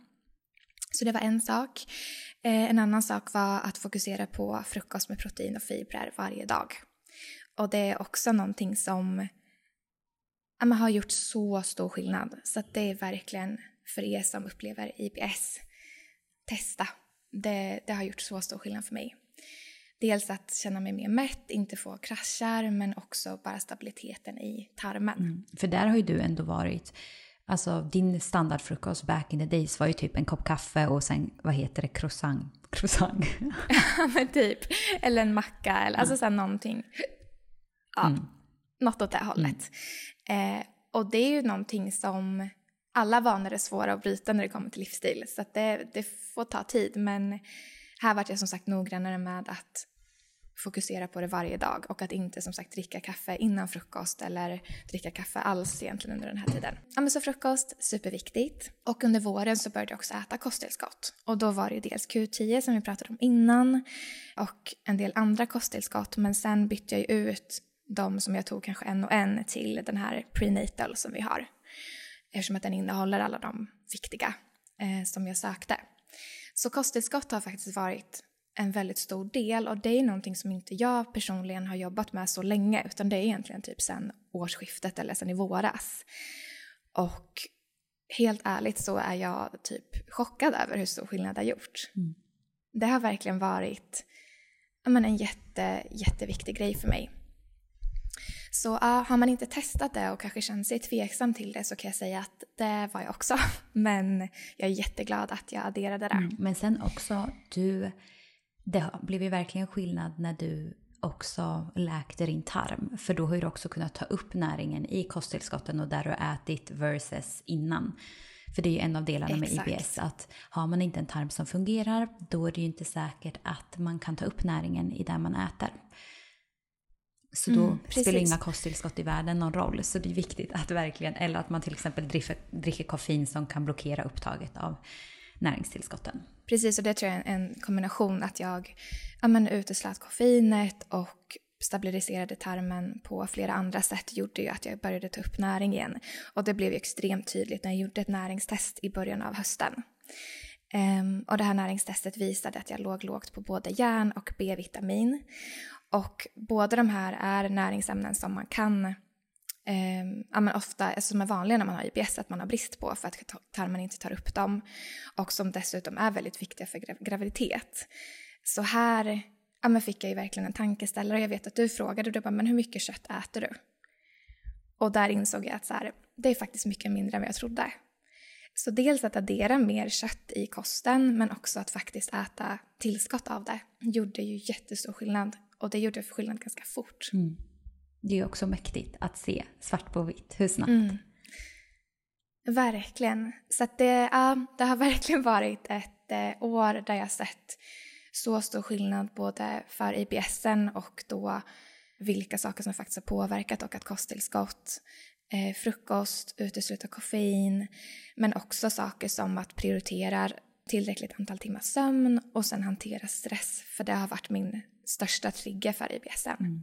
Så det var en sak. Eh, en annan sak var att fokusera på frukost med protein och fibrer varje dag. Och det är också någonting som ja, har gjort så stor skillnad. Så det är verkligen för er som upplever IBS, testa. Det, det har gjort så stor skillnad för mig. Dels att känna mig mer mätt, inte få kraschar, men också bara stabiliteten i tarmen. Mm. För där har ju du ändå varit, alltså din standardfrukost back in the days var ju typ en kopp kaffe och sen, vad heter det, croissant? Croissant? (laughs) Men typ, eller en macka eller alltså så här någonting. Ja, mm. något åt det hållet. Mm. Eh, och det är ju någonting som alla vanor är svåra att bryta när det kommer till livsstil. Så det, det får ta tid. Men här var jag som sagt noggrannare med att fokusera på det varje dag och att inte som sagt dricka kaffe innan frukost eller dricka kaffe alls egentligen under den här tiden. Ja men så frukost, superviktigt. Och under våren så började jag också äta kosttillskott. Och då var det ju dels Q10 som vi pratade om innan och en del andra kosttillskott men sen bytte jag ju ut de som jag tog kanske en och en till den här prenatal som vi har. Eftersom att den innehåller alla de viktiga eh, som jag sökte. Så kosttillskott har faktiskt varit en väldigt stor del och det är någonting som inte jag personligen har jobbat med så länge utan det är egentligen typ sen årsskiftet eller sen i våras. Och helt ärligt så är jag typ chockad över hur stor skillnad det har gjort. Mm. Det har verkligen varit men, en jätte, jätteviktig grej för mig. Så uh, har man inte testat det och kanske känner sig tveksam till det så kan jag säga att det var jag också. (laughs) Men jag är jätteglad att jag adderade det. Mm, men sen också, du, det blev ju verkligen skillnad när du också läkte din tarm. För då har du också kunnat ta upp näringen i kosttillskotten och där du ätit versus innan. För det är ju en av delarna Exakt. med IBS att har man inte en tarm som fungerar då är det ju inte säkert att man kan ta upp näringen i det man äter. Så då mm, spelar inga kosttillskott i världen någon roll. Så det är viktigt att verkligen, eller att man till exempel dricker, dricker koffein som kan blockera upptaget av näringstillskotten. Precis, och det tror jag är en kombination att jag ja, men, uteslöt koffeinet och stabiliserade tarmen på flera andra sätt gjorde ju att jag började ta upp näring igen. Och det blev ju extremt tydligt när jag gjorde ett näringstest i början av hösten. Um, och det här näringstestet visade att jag låg lågt på både järn och B-vitamin. Och båda de här är näringsämnen som man kan, eh, ja, men ofta, alltså som är vanliga när man har IBS, att man har brist på för att tarmen inte tar upp dem. Och som dessutom är väldigt viktiga för graviditet. Så här ja, men fick jag ju verkligen en tankeställare. Jag vet att du frågade, du bara, men hur mycket kött äter du? Och där insåg jag att så här, det är faktiskt mycket mindre än vad jag trodde. Så dels att addera mer kött i kosten men också att faktiskt äta tillskott av det gjorde ju jättestor skillnad. Och det gjorde skillnad ganska fort. Mm. Det är också mäktigt att se svart på vitt, hur snabbt. Mm. Verkligen. Så det, ja, det har (laughs) verkligen varit ett eh, år där jag sett så stor skillnad både för IBSen och då vilka saker som faktiskt har påverkat och att kosttillskott, eh, frukost, utesluta koffein men också saker som att prioritera tillräckligt antal timmar sömn och sen hantera stress för det har varit min största trigger för IBSen. Mm.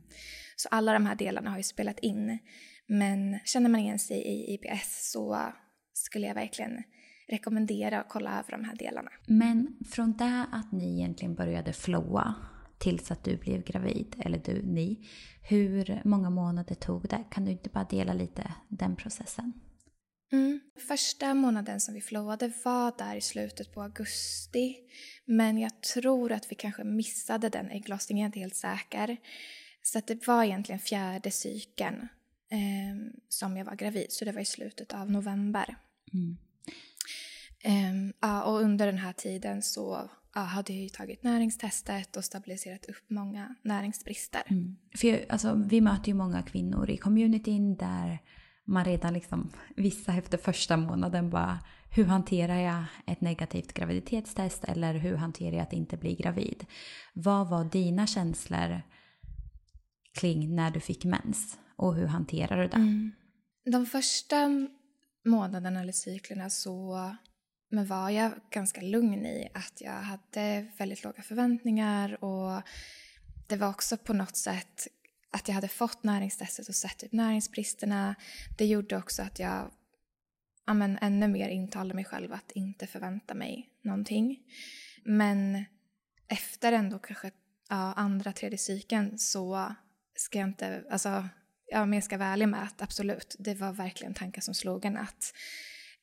Så alla de här delarna har ju spelat in. Men känner man igen sig i IBS så skulle jag verkligen rekommendera att kolla över de här delarna. Men från det att ni egentligen började flowa tills att du blev gravid, eller du, ni. Hur många månader tog det? Kan du inte bara dela lite den processen? Mm. Första månaden som vi flowade var där i slutet på augusti. Men jag tror att vi kanske missade den ägglossningen, jag är inte helt säker. Så att det var egentligen fjärde cykeln eh, som jag var gravid, så det var i slutet av november. Mm. Um, ja, och under den här tiden så ja, hade jag tagit näringstestet och stabiliserat upp många näringsbrister. Mm. För alltså, vi möter ju många kvinnor i communityn där man redan liksom, vissa efter första månaden bara hur hanterar jag ett negativt graviditetstest eller hur hanterar jag att inte bli gravid? Vad var dina känslor kring när du fick mens och hur hanterar du det? Mm. De första månaderna eller cyklerna så men var jag ganska lugn i att jag hade väldigt låga förväntningar och det var också på något sätt att jag hade fått näringstestet och sett typ näringsbristerna. Det gjorde också att jag ja, men, ännu mer intalade mig själv att inte förvänta mig någonting. Men efter ändå kanske ja, andra, tredje cykeln så ska jag inte, alltså, ja, men jag ska vara ärlig med att absolut, det var verkligen tankar som slog en att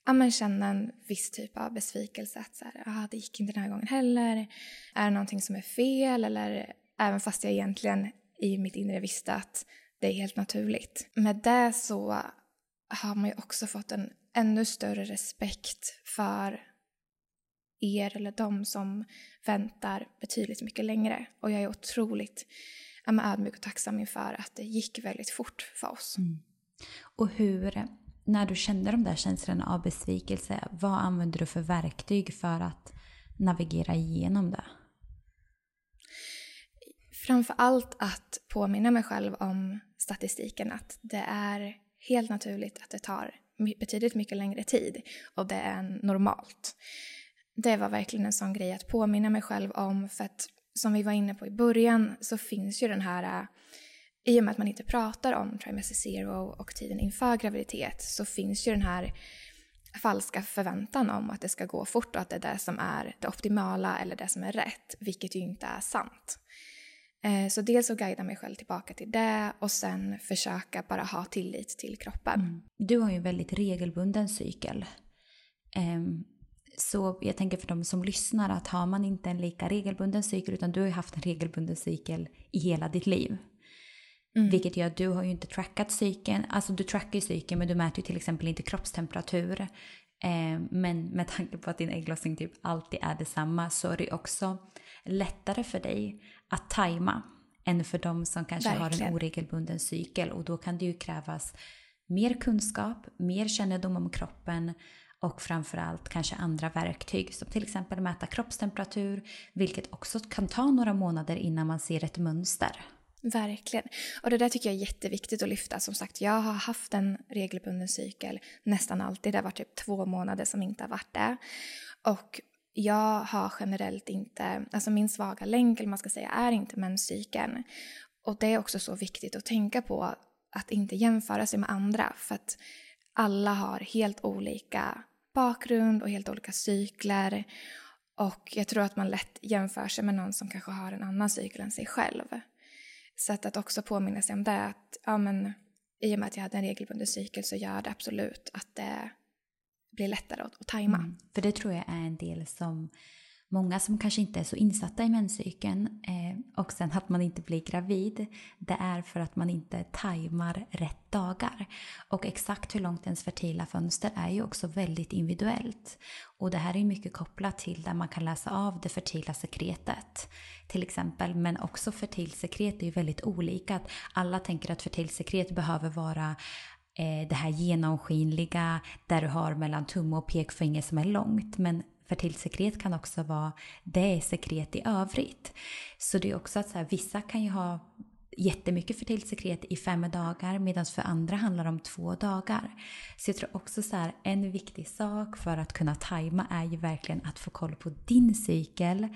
ja, men känna en viss typ av besvikelse. Att så här, ah, det gick inte den här gången heller. Är det någonting som är fel? Eller även fast jag egentligen i mitt inre visste att det är helt naturligt. Med det så har man ju också fått en ännu större respekt för er eller de som väntar betydligt mycket längre. Och jag är otroligt ödmjuk och tacksam inför att det gick väldigt fort för oss. Mm. Och hur när du kände de där känslorna av besvikelse, vad använder du för verktyg för att navigera igenom det? Framför allt att påminna mig själv om statistiken, att det är helt naturligt att det tar betydligt mycket längre tid och det är normalt. Det var verkligen en sån grej att påminna mig själv om för att som vi var inne på i början så finns ju den här äh, i och med att man inte pratar om trimester zero och tiden inför graviditet så finns ju den här falska förväntan om att det ska gå fort och att det är det som är det optimala eller det som är rätt, vilket ju inte är sant. Eh, så dels att guida mig själv tillbaka till det och sen försöka bara ha tillit till kroppen. Mm. Du har ju en väldigt regelbunden cykel. Ehm, så jag tänker för de som lyssnar att har man inte en lika regelbunden cykel utan du har ju haft en regelbunden cykel i hela ditt liv. Mm. Vilket gör att du har ju inte trackat cykeln. Alltså du trackar ju cykeln men du mäter ju till exempel inte kroppstemperatur. Eh, men med tanke på att din ägglossning typ alltid är detsamma så är det också lättare för dig att tajma än för de som kanske Verkligen. har en oregelbunden cykel. Och då kan det ju krävas mer kunskap, mer kännedom om kroppen och framförallt kanske andra verktyg som till exempel mäta kroppstemperatur vilket också kan ta några månader innan man ser ett mönster. Verkligen. Och det där tycker jag är jätteviktigt att lyfta. Som sagt, jag har haft en regelbunden cykel nästan alltid. Det har varit typ två månader som inte har varit det. Och jag har generellt inte, alltså min svaga länk eller man ska säga är inte menscykeln. Och det är också så viktigt att tänka på att inte jämföra sig med andra för att alla har helt olika bakgrund och helt olika cykler Och jag tror att man lätt jämför sig med någon som kanske har en annan cykel än sig själv. Så att, att också påminna sig om det, att ja, men, i och med att jag hade en regelbunden cykel så gör det absolut att det blir lättare att, att tajma. Mm. För det tror jag är en del som många som kanske inte är så insatta i menscykeln eh, och sen att man inte blir gravid, det är för att man inte tajmar rätt dagar. Och exakt hur långt ens fertila fönster är ju också väldigt individuellt. Och det här är mycket kopplat till där man kan läsa av det fertila sekretet till exempel. Men också fertilsekret är ju väldigt olika. Alla tänker att fertilsekret behöver vara eh, det här genomskinliga där du har mellan tumme och pekfinger som är långt. Men fertilsekret kan också vara det sekret i övrigt. Så det är också att så här, vissa kan ju ha jättemycket fertilsekret i fem dagar medan för andra handlar det om två dagar. Så jag tror också så här, en viktig sak för att kunna tajma är ju verkligen att få koll på din cykel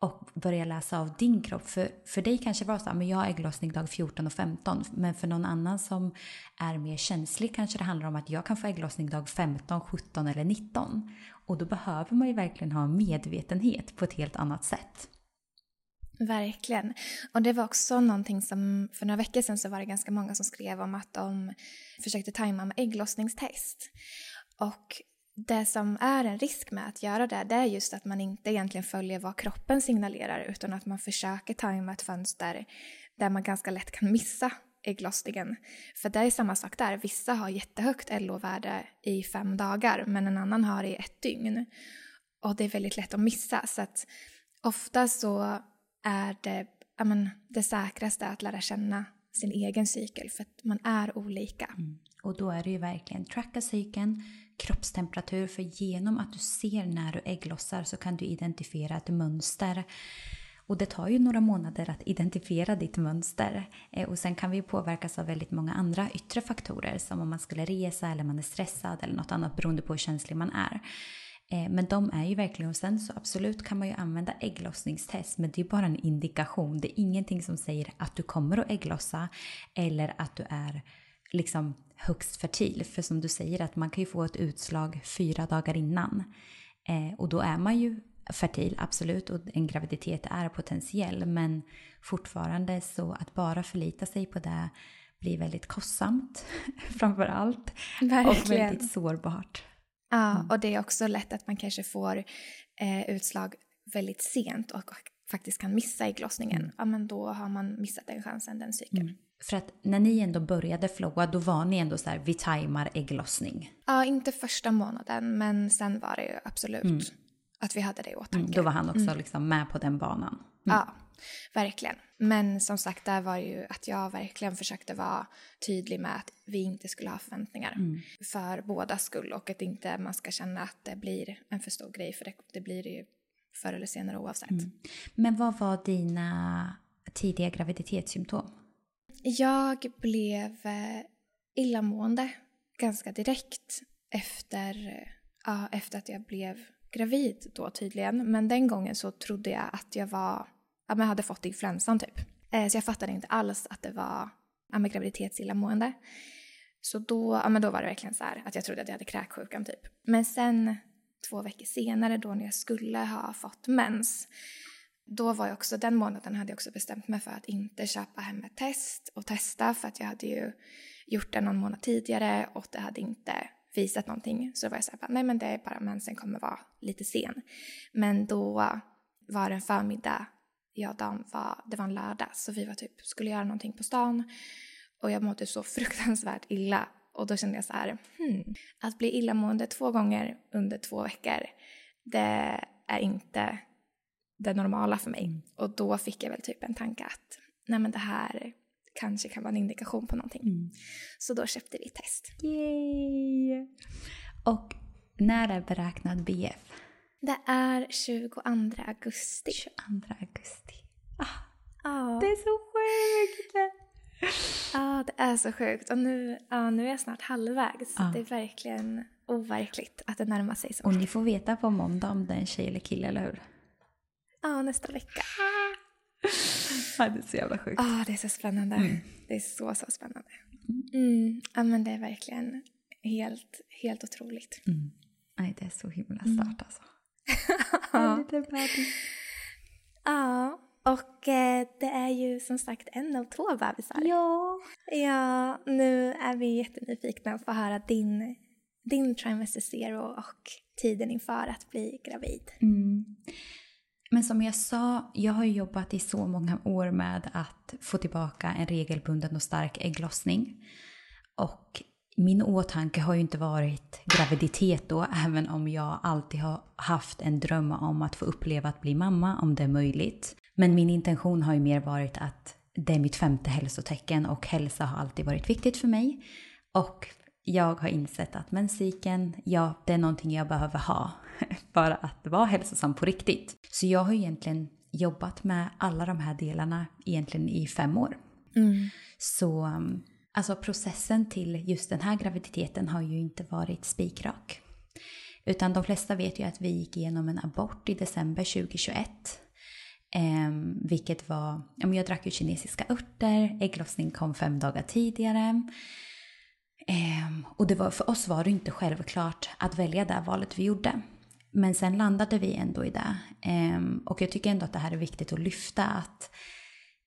och börja läsa av din kropp. För, för dig kanske var så här, men jag har ägglossning dag 14 och 15. Men för någon annan som är mer känslig kanske det handlar om att jag kan få ägglossning dag 15, 17 eller 19. Och då behöver man ju verkligen ha medvetenhet på ett helt annat sätt. Verkligen. Och det var också någonting som, för några veckor sedan så var det ganska många som skrev om att de försökte tajma med ägglossningstest. Och det som är en risk med att göra det, det är just att man inte egentligen följer vad kroppen signalerar utan att man försöker tajma ett fönster där man ganska lätt kan missa ägglossningen. För det är samma sak där, vissa har jättehögt LO-värde i fem dagar men en annan har i ett dygn. Och det är väldigt lätt att missa så att ofta så är det men, det säkraste att lära känna sin egen cykel för att man är olika. Mm. Och då är det ju verkligen tracka cykeln, kroppstemperatur för genom att du ser när du ägglossar så kan du identifiera ett mönster. Och det tar ju några månader att identifiera ditt mönster. Eh, och sen kan vi påverkas av väldigt många andra yttre faktorer som om man skulle resa eller man är stressad eller något annat beroende på hur känslig man är. Eh, men de är ju verkligen, och sen så absolut kan man ju använda ägglossningstest men det är bara en indikation. Det är ingenting som säger att du kommer att ägglossa eller att du är liksom högst fertil. För som du säger att man kan ju få ett utslag fyra dagar innan. Eh, och då är man ju fertil, absolut, och en graviditet är potentiell. Men fortfarande så att bara förlita sig på det blir väldigt kostsamt (laughs) framför allt. Och väldigt sårbart. Ja, mm. och det är också lätt att man kanske får eh, utslag väldigt sent och faktiskt kan missa ägglossningen. Mm. Ja, men då har man missat den chansen, den cykeln. Mm. För att när ni ändå började flowa, då var ni ändå så här, vi tajmar ägglossning. Ja, inte första månaden, men sen var det ju absolut mm. Att vi hade det i åtanke. Mm, då var han också mm. liksom med på den banan. Mm. Ja, verkligen. Men som sagt, där var ju att jag verkligen försökte vara tydlig med att vi inte skulle ha förväntningar mm. för båda skull och att inte man ska känna att det blir en för stor grej, för det, det blir det ju förr eller senare oavsett. Mm. Men vad var dina tidiga graviditetssymptom? Jag blev eh, illamående ganska direkt efter, ja, efter att jag blev gravid då tydligen. Men den gången så trodde jag att jag var, ja, men hade fått influensan typ. Eh, så jag fattade inte alls att det var ja, graviditetsillamående. Så då, ja, men då var det verkligen så här att jag trodde att jag hade kräksjukan typ. Men sen två veckor senare då när jag skulle ha fått mens då var jag också, den månaden hade jag också bestämt mig för att inte köpa hem ett test och testa för att jag hade ju gjort det någon månad tidigare och det hade inte visat någonting. Så var jag såhär, nej men det är bara mensen kommer vara lite sen. Men då var det en förmiddag, jag och Dan var, det var en lördag så vi var typ, skulle göra någonting på stan och jag mådde så (laughs) fruktansvärt illa och då kände jag så här, hmm, att bli illamående två gånger under två veckor, det är inte det normala för mig. Mm. Och då fick jag väl typ en tanke att nej men det här kanske kan vara en indikation på någonting. Mm. Så då köpte vi test. Yay! Och när är beräknad BF? Det är 22 augusti. 22 augusti. Ah, ah. Det är så sjukt! Ja, det är så sjukt. Och nu, ja, nu är jag snart halvvägs. Ah. Det är verkligen overkligt att det närmar sig så. Och ni får veta på måndag om det är en tjej eller kille, eller hur? Ja, nästa vecka. Ja, det är så jävla sjukt. Ja, det är så spännande. Mm. Det är så, så spännande. Mm. Ja, men det är verkligen helt, helt otroligt. Mm. Nej, det är så himla mm. stört alltså. (laughs) bebis. Ja, och eh, det är ju som sagt en av två bebisar. Ja. Ja, nu är vi jättenyfikna på att höra din, din trimester zero och tiden inför att bli gravid. Mm. Men som jag sa, jag har jobbat i så många år med att få tillbaka en regelbunden och stark ägglossning. Och min åtanke har ju inte varit graviditet då, (laughs) även om jag alltid har haft en dröm om att få uppleva att bli mamma om det är möjligt. Men min intention har ju mer varit att det är mitt femte hälsotecken och hälsa har alltid varit viktigt för mig. Och jag har insett att menscykeln, ja, det är någonting jag behöver ha (laughs) för att vara hälsosam på riktigt. Så jag har egentligen jobbat med alla de här delarna egentligen i fem år. Mm. Så um, alltså processen till just den här graviditeten har ju inte varit spikrak. Utan de flesta vet ju att vi gick igenom en abort i december 2021. Eh, vilket var, jag drack ju kinesiska örter, ägglossning kom fem dagar tidigare. Eh, och det var, för oss var det inte självklart att välja det valet vi gjorde. Men sen landade vi ändå i det. Ehm, och jag tycker ändå att det här är viktigt att lyfta att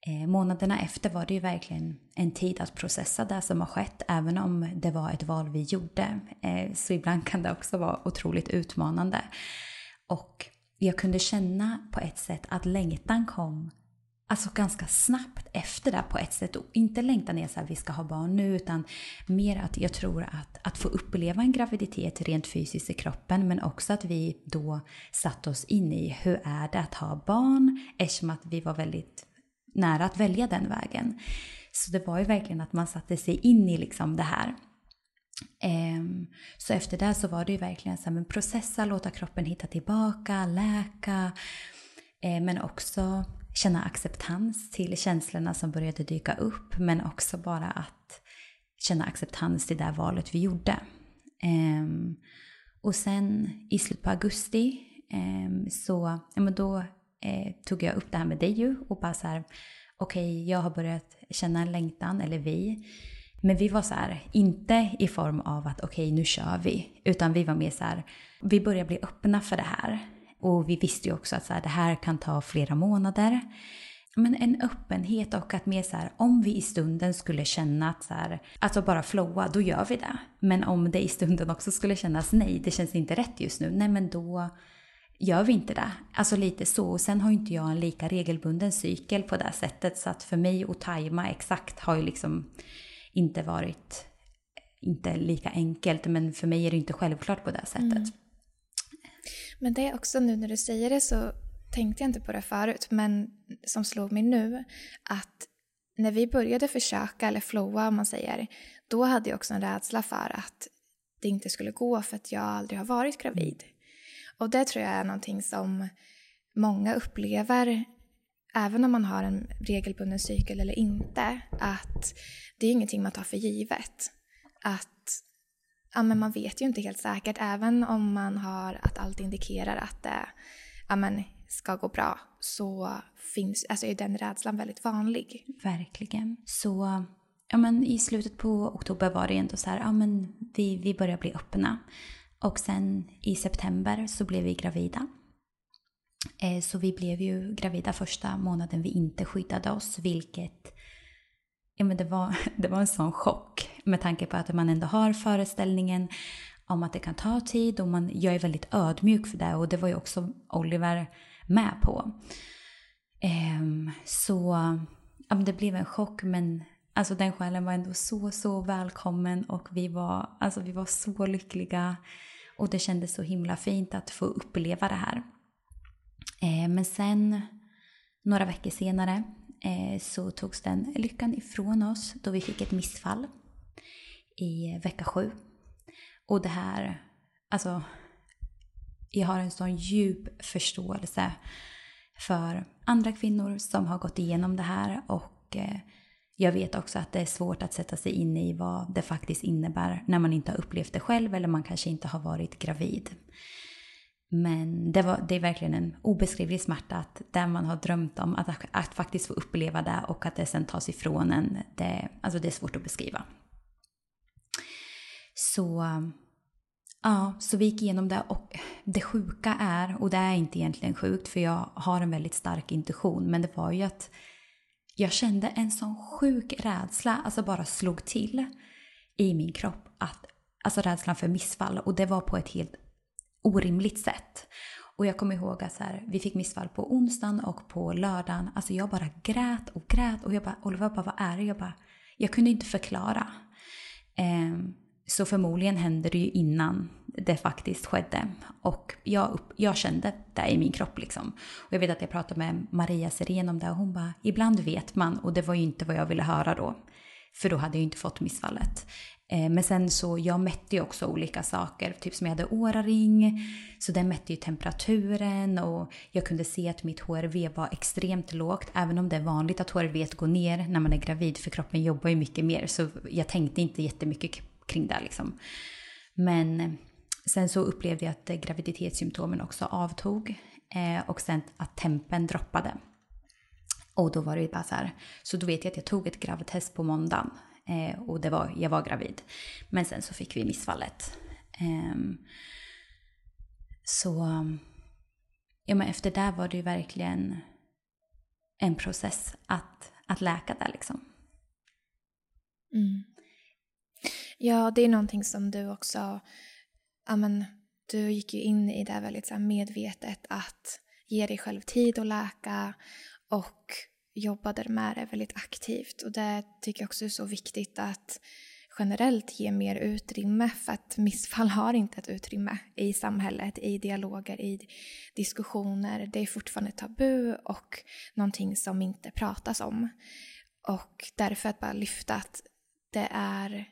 eh, månaderna efter var det ju verkligen en tid att processa det som har skett, även om det var ett val vi gjorde. Eh, så ibland kan det också vara otroligt utmanande. Och jag kunde känna på ett sätt att längtan kom alltså ganska snabbt efter det på ett sätt. Och inte längtan är så att vi ska ha barn nu utan mer att jag tror att, att få uppleva en graviditet rent fysiskt i kroppen men också att vi då satte oss in i hur är det att ha barn eftersom att vi var väldigt nära att välja den vägen. Så det var ju verkligen att man satte sig in i liksom det här. Um, så efter det så var det ju verkligen så här, men processa, låta kroppen hitta tillbaka, läka. Ehm, men också känna acceptans till känslorna som började dyka upp. Men också bara att känna acceptans till det valet vi gjorde. Um, och sen i slutet på augusti um, så, ja men då eh, tog jag upp det här med dig ju och bara så här, okej okay, jag har börjat känna en längtan, eller vi. Men vi var så här, inte i form av att okej okay, nu kör vi, utan vi var mer så här, vi börjar bli öppna för det här. Och vi visste ju också att så här, det här kan ta flera månader. Men en öppenhet och att mer så här, om vi i stunden skulle känna att så här, alltså bara flowa, då gör vi det. Men om det i stunden också skulle kännas nej, det känns inte rätt just nu, nej men då gör vi inte det. Alltså lite så. Och sen har ju inte jag en lika regelbunden cykel på det sättet. Så att för mig att tajma exakt har ju liksom inte varit inte lika enkelt. Men för mig är det inte självklart på det sättet. Mm. Men det är också nu när du säger det så tänkte jag inte på det förut. Men som slog mig nu att när vi började försöka, eller flowa om man säger, då hade jag också en rädsla för att det inte skulle gå för att jag aldrig har varit gravid. Och det tror jag är någonting som många upplever även om man har en regelbunden cykel eller inte, att det är ingenting man tar för givet. Att ja, men man vet ju inte helt säkert, även om man har att allt indikerar att det ja, men, ska gå bra, så finns, alltså är den rädslan väldigt vanlig. Verkligen. Så ja, men i slutet på oktober var det ändå så här, ja men vi, vi börjar bli öppna. Och sen i september så blev vi gravida. Eh, så vi blev ju gravida första månaden vi inte skyddade oss, vilket ja, men det, var, (laughs) det var en sån chock med tanke på att man ändå har föreställningen om att det kan ta tid och man, jag är väldigt ödmjuk för det och det var ju också Oliver med på. Um, så ja, det blev en chock men alltså den själen var ändå så, så välkommen och vi var, alltså, vi var så lyckliga. Och det kändes så himla fint att få uppleva det här. Eh, men sen, några veckor senare, Eh, så togs den lyckan ifrån oss då vi fick ett missfall i vecka sju. Och det här, alltså, jag har en sån djup förståelse för andra kvinnor som har gått igenom det här och eh, jag vet också att det är svårt att sätta sig in i vad det faktiskt innebär när man inte har upplevt det själv eller man kanske inte har varit gravid. Men det, var, det är verkligen en obeskrivlig smärta att det man har drömt om, att, att faktiskt få uppleva det och att det sen tas ifrån en, det, alltså det är svårt att beskriva. Så Ja, så vi gick igenom det och det sjuka är, och det är inte egentligen sjukt för jag har en väldigt stark intuition, men det var ju att jag kände en sån sjuk rädsla, alltså bara slog till i min kropp. Att, alltså rädslan för missfall och det var på ett helt orimligt sätt. Och jag kommer ihåg att så här, vi fick missfall på onsdagen och på lördagen. Alltså jag bara grät och grät och jag bara, Oliver bara, vad är det? Jag bara, jag kunde inte förklara. Eh, så förmodligen hände det ju innan det faktiskt skedde. Och jag, jag kände det i min kropp liksom. Och jag vet att jag pratade med Maria Sirén om det och hon bara, ibland vet man och det var ju inte vad jag ville höra då. För då hade jag ju inte fått missfallet. Eh, men sen så, jag mätte ju också olika saker, typ som jag hade åraring, så den mätte ju temperaturen och jag kunde se att mitt HRV var extremt lågt, även om det är vanligt att HRV går ner när man är gravid, för kroppen jobbar ju mycket mer, så jag tänkte inte jättemycket kring det liksom. Men eh, sen så upplevde jag att eh, graviditetssymptomen också avtog och sen att tempen droppade. Och då var det ju bara så här, så då vet jag att jag tog ett gravtest på måndagen Eh, och det var, jag var gravid. Men sen så fick vi missfallet. Eh, så ja, men efter det var det ju verkligen en process att, att läka där liksom. Mm. Ja, det är någonting som du också, ja men du gick ju in i det väldigt så medvetet att ge dig själv tid att läka och jobbade med det väldigt aktivt och det tycker jag också är så viktigt att generellt ge mer utrymme för att missfall har inte ett utrymme i samhället, i dialoger, i diskussioner. Det är fortfarande tabu och någonting som inte pratas om. Och därför att bara lyfta att det är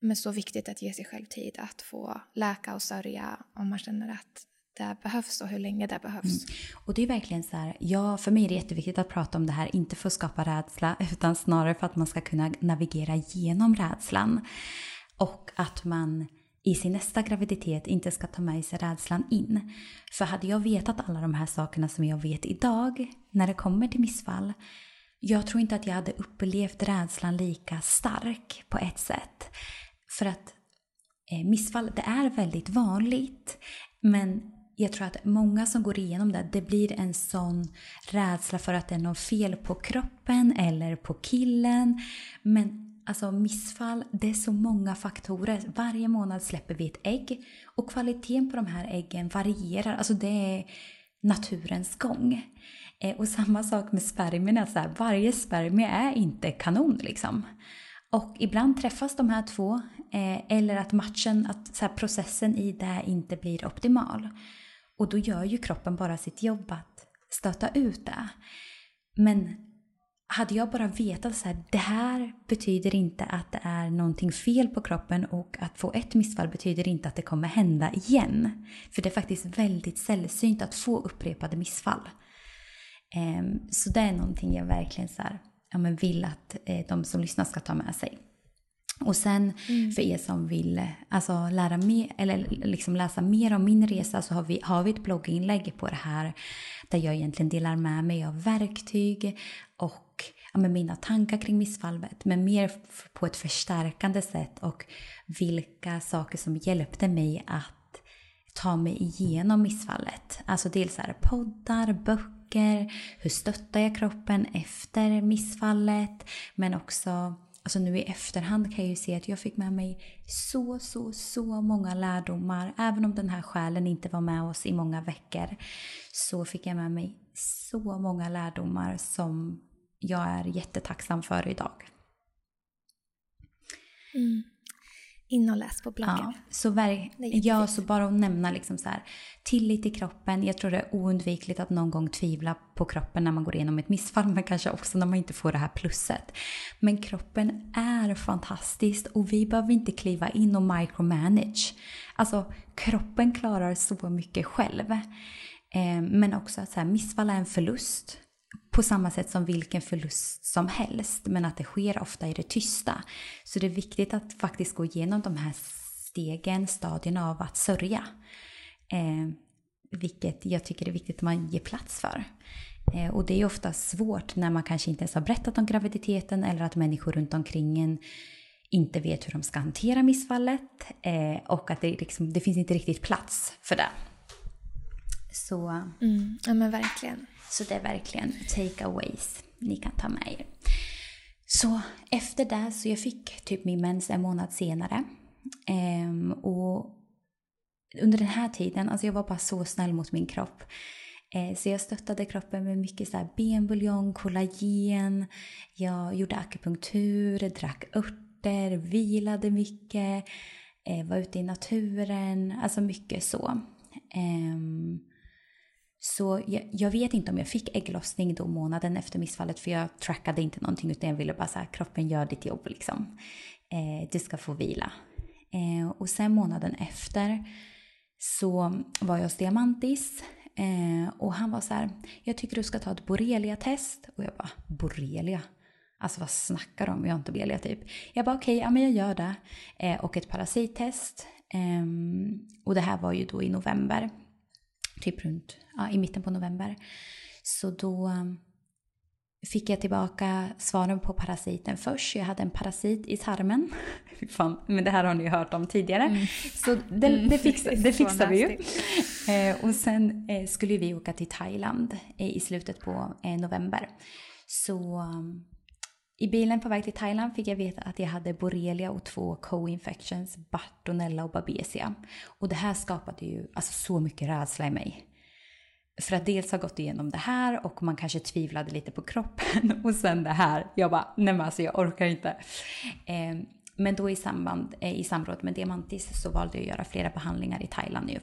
men så viktigt att ge sig själv tid att få läka och sörja om man känner att det behövs och hur länge det behövs. Mm. Och det är verkligen så här, ja, för mig är det jätteviktigt att prata om det här, inte för att skapa rädsla, (laughs) utan snarare för att man ska kunna navigera genom rädslan. Och att man i sin nästa graviditet inte ska ta med sig rädslan in. För hade jag vetat alla de här sakerna som jag vet idag, när det kommer till missfall, jag tror inte att jag hade upplevt rädslan lika stark på ett sätt. För att eh, missfall, det är väldigt vanligt. Men jag tror att många som går igenom det, det blir en sån rädsla för att det är något fel på kroppen eller på killen. Men alltså missfall, det är så många faktorer. Varje månad släpper vi ett ägg och kvaliteten på de här äggen varierar. Alltså det är naturens gång. Eh, och samma sak med spermierna, så här, varje spermie är inte kanon liksom. Och ibland träffas de här två, eh, eller att matchen, att så här, processen i det inte blir optimal. Och då gör ju kroppen bara sitt jobb att stöta ut det. Men hade jag bara vetat så här, det här betyder inte att det är någonting fel på kroppen och att få ett missfall betyder inte att det kommer hända igen. För det är faktiskt väldigt sällsynt att få upprepade missfall. Ehm, så det är någonting jag verkligen så här, ja, men vill att eh, de som lyssnar ska ta med sig. Och sen mm. för er som vill alltså, lära mer, eller liksom läsa mer om min resa så har vi, har vi ett blogginlägg på det här där jag egentligen delar med mig av verktyg och ja, med mina tankar kring missfallet men mer på ett förstärkande sätt och vilka saker som hjälpte mig att ta mig igenom missfallet. Alltså dels är poddar, böcker, hur stöttar jag kroppen efter missfallet men också Alltså nu i efterhand kan jag ju se att jag fick med mig så, så, så många lärdomar. Även om den här själen inte var med oss i många veckor så fick jag med mig så många lärdomar som jag är jättetacksam för idag. Mm in och läs på bloggen. Ja, så, ver- ja, så bara att nämna liksom så här, tillit till kroppen. Jag tror det är oundvikligt att någon gång tvivla på kroppen när man går igenom ett missfall, men kanske också när man inte får det här plusset. Men kroppen är fantastisk och vi behöver inte kliva in och micromanage. Alltså, kroppen klarar så mycket själv. Eh, men också att så här, missfall är en förlust på samma sätt som vilken förlust som helst, men att det sker ofta i det tysta. Så det är viktigt att faktiskt gå igenom de här stegen, stadierna av att sörja. Eh, vilket jag tycker är viktigt att man ger plats för. Eh, och det är ofta svårt när man kanske inte ens har berättat om graviditeten eller att människor runt omkring en inte vet hur de ska hantera missfallet eh, och att det, liksom, det finns inte riktigt plats för det. Så, eh. mm, ja men verkligen. Så det är verkligen takeaways ni kan ta med er. Så efter det så jag fick typ min mens en månad senare. Ehm, och under den här tiden, alltså jag var bara så snäll mot min kropp. Eh, så jag stöttade kroppen med mycket så här benbuljong, kollagen, jag gjorde akupunktur, drack örter, vilade mycket, eh, var ute i naturen, alltså mycket så. Ehm, så jag, jag, vet inte om jag fick ägglossning då månaden efter missfallet för jag trackade inte någonting utan jag ville bara säga kroppen gör ditt jobb liksom. Eh, du ska få vila. Eh, och sen månaden efter så var jag hos Diamantis eh, och han var så här, jag tycker du ska ta ett borrelia-test. Och jag bara, borrelia? Alltså vad snackar du om? Jag har inte borrelia typ. Jag bara okej, okay, ja men jag gör det. Eh, och ett parasittest. Ehm, och det här var ju då i november typ runt, ja, i mitten på november. Så då um, fick jag tillbaka svaren på parasiten först. Jag hade en parasit i tarmen. (laughs) Fan, men det här har ni hört om tidigare. Mm. Så det, mm. det, fix, det (laughs) fixar vi ju. Eh, och sen eh, skulle vi åka till Thailand eh, i slutet på november. Så um, i bilen på väg till Thailand fick jag veta att jag hade borrelia och två co-infections, Bartonella och Babesia. Och det här skapade ju alltså, så mycket rädsla i mig. För att dels ha gått igenom det här och man kanske tvivlade lite på kroppen (laughs) och sen det här. Jag bara, nej men alltså jag orkar inte. Eh, men då i, samband, eh, i samråd med Diamantis så valde jag att göra flera behandlingar i Thailand nu.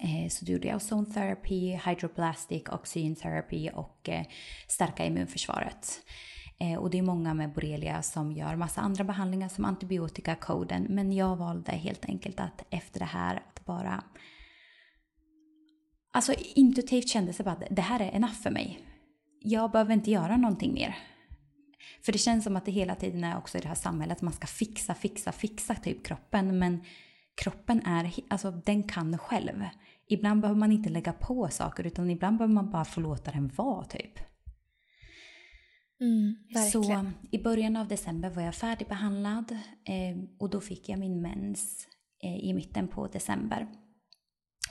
Eh, så då gjorde jag ozone therapy, hydroplastic, oxygen therapy och eh, stärka immunförsvaret. Eh, och det är många med borrelia som gör massa andra behandlingar som antibiotikakoden. Men jag valde helt enkelt att efter det här att bara... Alltså intuitivt kändes det bara att det här är enough för mig. Jag behöver inte göra någonting mer. För det känns som att det hela tiden är också i det här samhället man ska fixa, fixa, fixa typ kroppen. Men kroppen är, alltså den kan själv. Ibland behöver man inte lägga på saker utan ibland behöver man bara få låta den vara typ. Mm, så i början av december var jag färdigbehandlad eh, och då fick jag min mens eh, i mitten på december.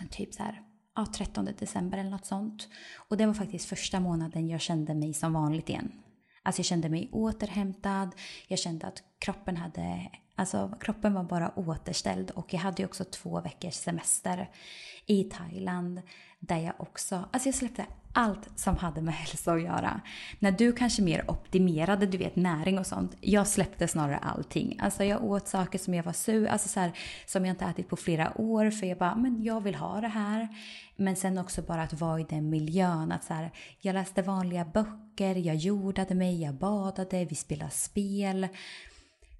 Typ så här, ja, 13 december eller något sånt. Och det var faktiskt första månaden jag kände mig som vanligt igen. Alltså jag kände mig återhämtad, jag kände att kroppen hade, alltså kroppen var bara återställd och jag hade ju också två veckors semester i Thailand där jag också, alltså jag släppte allt som hade med (laughs) hälsa att göra. När du kanske mer optimerade, du vet näring och sånt. Jag släppte snarare allting. Alltså jag åt saker som jag var sur, alltså så här, som jag inte ätit på flera år för jag bara, men jag vill ha det här. Men sen också bara att vara i den miljön. Att så här, jag läste vanliga böcker, jag jordade mig, jag badade, vi spelade spel.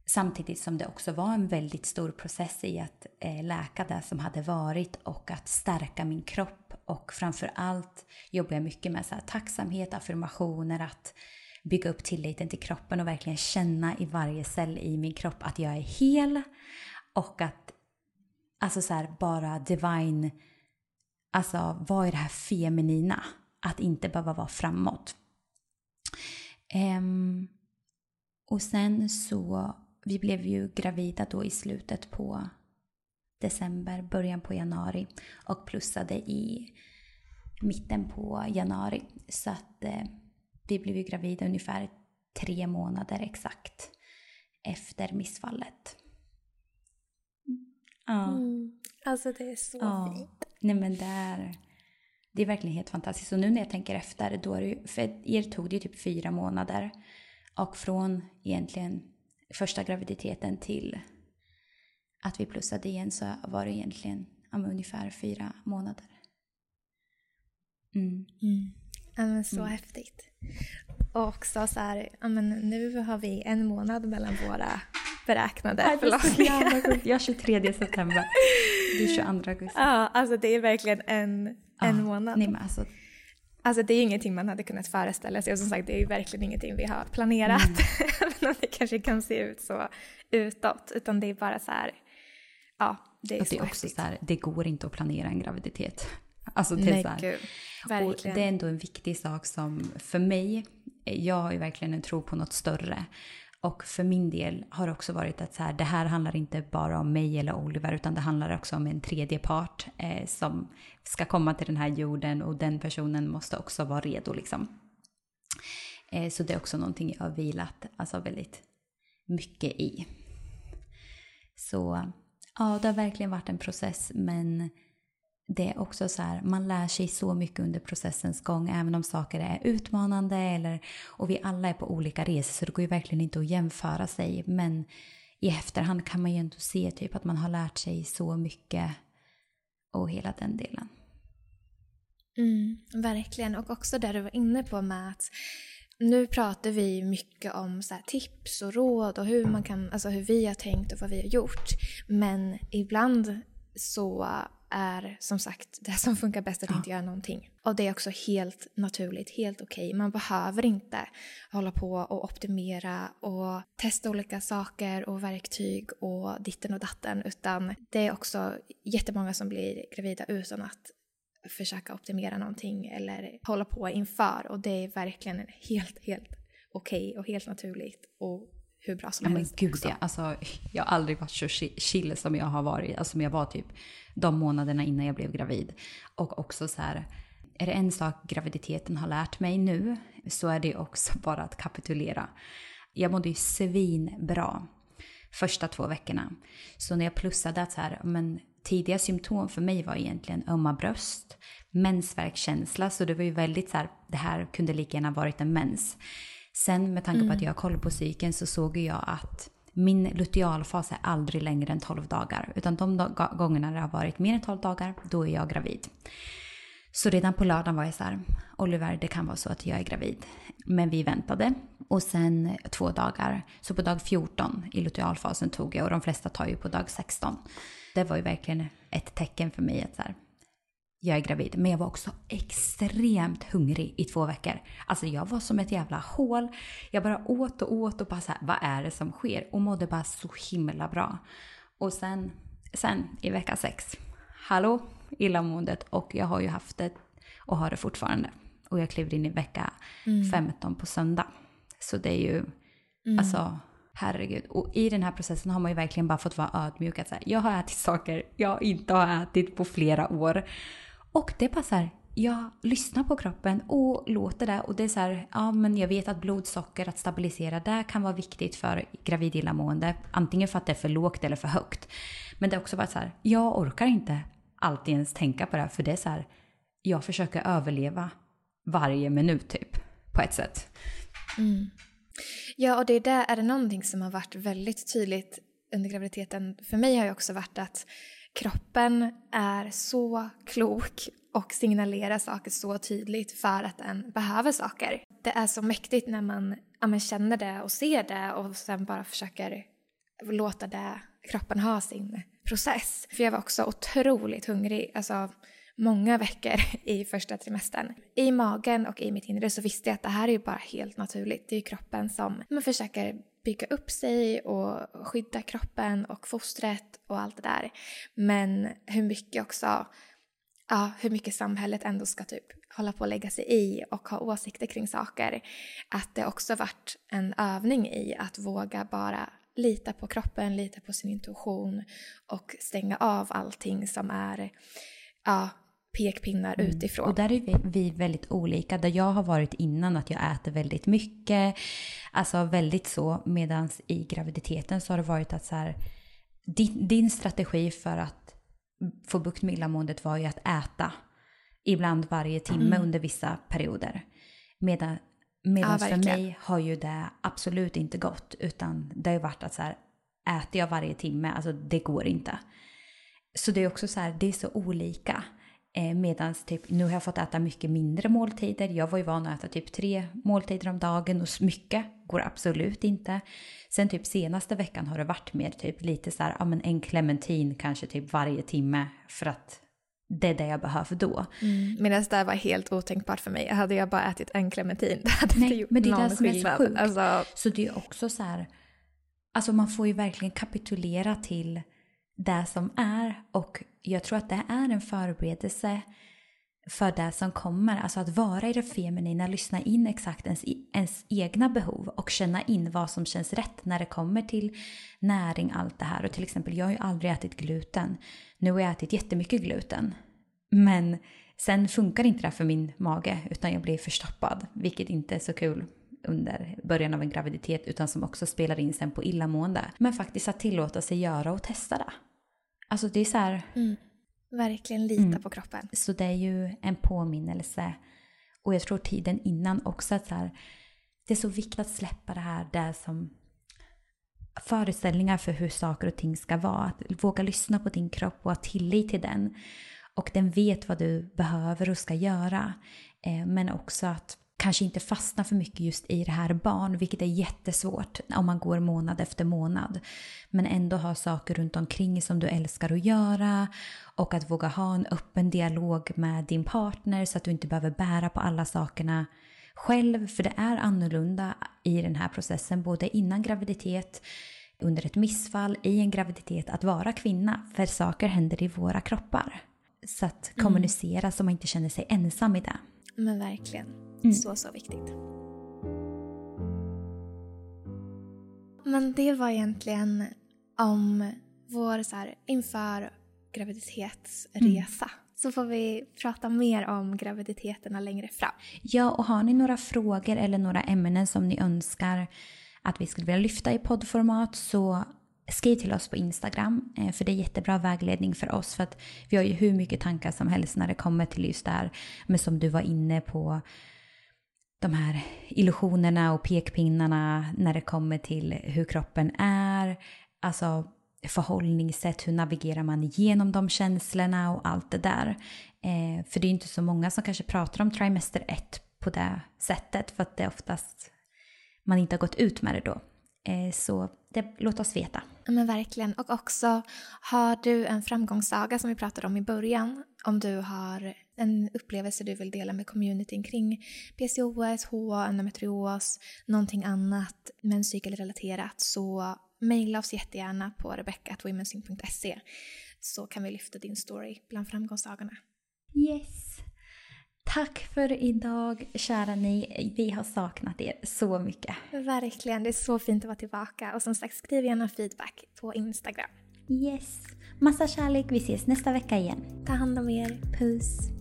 Samtidigt som det också var en väldigt stor process i att eh, läka det som hade varit och att stärka min kropp. Och framför allt jobbar jag mycket med så här, tacksamhet, affirmationer, att bygga upp tilliten till kroppen och verkligen känna i varje cell i min kropp att jag är hel. Och att alltså så här, bara divine, alltså vad är det här feminina? Att inte behöva vara framåt. Um, och sen så vi blev ju gravida då i slutet på december, början på januari och plussade i mitten på januari. Så att eh, vi blev ju gravida ungefär tre månader exakt efter missfallet. Ja. Mm. Alltså det är så ja. fint. Nej men det är, det är verkligen helt fantastiskt. Och nu när jag tänker efter, då är det, för er tog det ju typ fyra månader. Och från egentligen första graviditeten till att vi plussade igen så var det egentligen om ungefär fyra månader. Mm. Mm. Ja, men så mm. häftigt. Och också så här, ja, men nu har vi en månad mellan våra beräknade förlossningar. Jag 23 (laughs) september, du 22 augusti. Ja, alltså det är verkligen en, en månad. Nej, men alltså, Alltså det är ingenting man hade kunnat föreställa sig och som sagt det är ju verkligen ingenting vi har planerat. Mm. (laughs) Även om det kanske kan se ut så utåt. Utan det är bara så här, ja det är, och det är också så här, det går inte att planera en graviditet. (laughs) Alltså det är så här, Gud. Och det är ändå en viktig sak som för mig, jag har ju verkligen en tro på något större. Och för min del har det också varit att så här, det här handlar inte bara om mig eller Oliver utan det handlar också om en tredje part eh, som ska komma till den här jorden och den personen måste också vara redo liksom. Eh, så det är också någonting jag har vilat alltså väldigt mycket i. Så ja, det har verkligen varit en process men det är också så här, man lär sig så mycket under processens gång, även om saker är utmanande eller, och vi alla är på olika resor så det går ju verkligen inte att jämföra sig. Men i efterhand kan man ju ändå se typ att man har lärt sig så mycket och hela den delen. Mm, verkligen, och också det du var inne på med att nu pratar vi mycket om så tips och råd och hur, man kan, alltså hur vi har tänkt och vad vi har gjort. Men ibland så är som sagt det som funkar bäst att ja. inte göra någonting. Och det är också helt naturligt, helt okej. Okay. Man behöver inte hålla på och optimera och testa olika saker och verktyg och ditten och datten utan det är också jättemånga som blir gravida utan att försöka optimera någonting eller hålla på inför och det är verkligen helt, helt okej okay och helt naturligt och hur bra som ja, helst. Men gud ja, alltså, jag har aldrig varit så chill som jag har varit, alltså som jag var typ de månaderna innan jag blev gravid. Och också så här, är det en sak graviditeten har lärt mig nu så är det också (laughs) bara att kapitulera. Jag mådde ju svinbra första två veckorna. Så när jag plussade att så här, men tidiga symptom för mig var egentligen ömma bröst, mensvärkkänsla, så det var ju väldigt så här, det här kunde lika gärna varit en mens. Sen med tanke på mm. att jag har koll på psyken så såg jag att min lutealfas är aldrig längre än 12 dagar. Utan de gångerna det har varit mer än 12 dagar, då är jag gravid. Så redan på lördagen var jag så här, Oliver det kan vara så att jag är gravid. Men vi väntade. Och sen två dagar, så på dag 14 i lutealfasen tog jag och de flesta tar ju på dag 16. Det var ju verkligen ett tecken för mig att så här, jag är gravid. Men jag var också extremt hungrig i två veckor. Alltså jag var som ett jävla hål. Jag bara åt och åt och bara så här, vad är det som sker? Och mådde bara så himla bra. Och sen, sen i vecka sex, hallå, illamåendet. Och jag har ju haft det och har det fortfarande. Och jag kliver in i vecka mm. 15 på söndag. Så det är ju, mm. alltså herregud. Och i den här processen har man ju verkligen bara fått vara ödmjuk. Att jag har ätit saker jag inte har ätit på flera år. Och det är bara jag lyssnar på kroppen och låter det. Och det är så här, ja men jag vet att blodsocker, att stabilisera det kan vara viktigt för gravid illamående. Antingen för att det är för lågt eller för högt. Men det är också bara så här, jag orkar inte alltid ens tänka på det. För det är så här, jag försöker överleva varje minut typ. På ett sätt. Mm. Ja, och det där är det någonting som har varit väldigt tydligt under graviditeten. För mig har ju också varit att kroppen är så klok och signalerar saker så tydligt för att den behöver saker. Det är så mäktigt när man ja, känner det och ser det och sen bara försöker låta det, kroppen ha sin process. För jag var också otroligt hungrig, alltså många veckor (laughs) i första trimestern. I magen och i mitt inre så visste jag att det här är ju bara helt naturligt. Det är ju kroppen som man försöker bygga upp sig och skydda kroppen och fostret och allt det där. Men hur mycket också, ja, hur mycket samhället ändå ska typ hålla på att lägga sig i och ha åsikter kring saker. Att det också varit en övning i att våga bara lita på kroppen, lita på sin intuition och stänga av allting som är ja, pekpinnar mm. utifrån. Och där är vi, vi, väldigt olika. Där jag har varit innan att jag äter väldigt mycket. Alltså väldigt så. Medan i graviditeten så har det varit att så här. Din, din strategi för att få bukt med illamåendet var ju att äta. Ibland varje timme mm. under vissa perioder. Medan, medan ja, för mig har ju det absolut inte gått. Utan det har ju varit att så här. Äter jag varje timme, alltså det går inte. Så det är också så här, det är så olika. Eh, Medan typ, nu har jag fått äta mycket mindre måltider. Jag var ju van att äta typ tre måltider om dagen och mycket går absolut inte. Sen typ senaste veckan har det varit mer typ lite så här, ja men en clementin kanske typ varje timme för att det är det jag behöver då. Mm. Medan det var helt otänkbart för mig. Hade jag bara ätit en clementin, (laughs) det hade Nej, inte gjort men det är någon det som. Är så, sjukt. Alltså... så det är också så här, alltså man får ju verkligen kapitulera till det som är och jag tror att det är en förberedelse för det som kommer. Alltså att vara i det feminina, lyssna in exakt ens, ens egna behov och känna in vad som känns rätt när det kommer till näring, allt det här. Och till exempel, jag har ju aldrig ätit gluten. Nu har jag ätit jättemycket gluten. Men sen funkar inte det för min mage utan jag blir förstoppad, vilket inte är så kul under början av en graviditet utan som också spelar in sen på illamående. Men faktiskt att tillåta sig göra och testa det. Alltså det är så här... Mm. Verkligen lita mm. på kroppen. Så det är ju en påminnelse. Och jag tror tiden innan också att så här, det är så viktigt att släppa det här där som föreställningar för hur saker och ting ska vara. Att våga lyssna på din kropp och ha tillit till den. Och den vet vad du behöver och ska göra. Eh, men också att kanske inte fastna för mycket just i det här barn, vilket är jättesvårt om man går månad efter månad. Men ändå ha saker runt omkring som du älskar att göra och att våga ha en öppen dialog med din partner så att du inte behöver bära på alla sakerna själv. För det är annorlunda i den här processen, både innan graviditet, under ett missfall, i en graviditet, att vara kvinna. För saker händer i våra kroppar. Så att mm. kommunicera mm. så man inte känner sig ensam i det. Men verkligen. Mm. Så, så viktigt. Men det var egentligen om vår så här, inför graviditetsresa. Mm. Så får vi prata mer om graviditeterna längre fram. Ja, och har ni några frågor eller några ämnen som ni önskar att vi skulle vilja lyfta i poddformat så skriv till oss på Instagram. Eh, för det är jättebra vägledning för oss. För att vi har ju hur mycket tankar som helst när det kommer till just det här. Men som du var inne på de här illusionerna och pekpinnarna när det kommer till hur kroppen är. Alltså förhållningssätt, hur navigerar man igenom de känslorna och allt det där. Eh, för det är inte så många som kanske pratar om trimester 1 på det sättet för att det är oftast man inte har gått ut med det då. Eh, så det, låt oss veta. Men verkligen. Och också, har du en framgångssaga som vi pratade om i början, om du har en upplevelse du vill dela med communityn kring PCOS, HA, endometrios, någonting annat menscykelrelaterat så mejla oss jättegärna på rebecca.womensync.se så kan vi lyfta din story bland framgångssagorna. Yes. Tack för idag, kära ni. Vi har saknat er så mycket. Verkligen, det är så fint att vara tillbaka. Och som sagt, skriv gärna feedback på Instagram. Yes. Massa kärlek. Vi ses nästa vecka igen. Ta hand om er. Puss.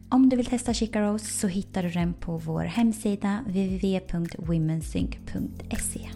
Om du vill testa Chica Rose så hittar du den på vår hemsida www.womensync.se.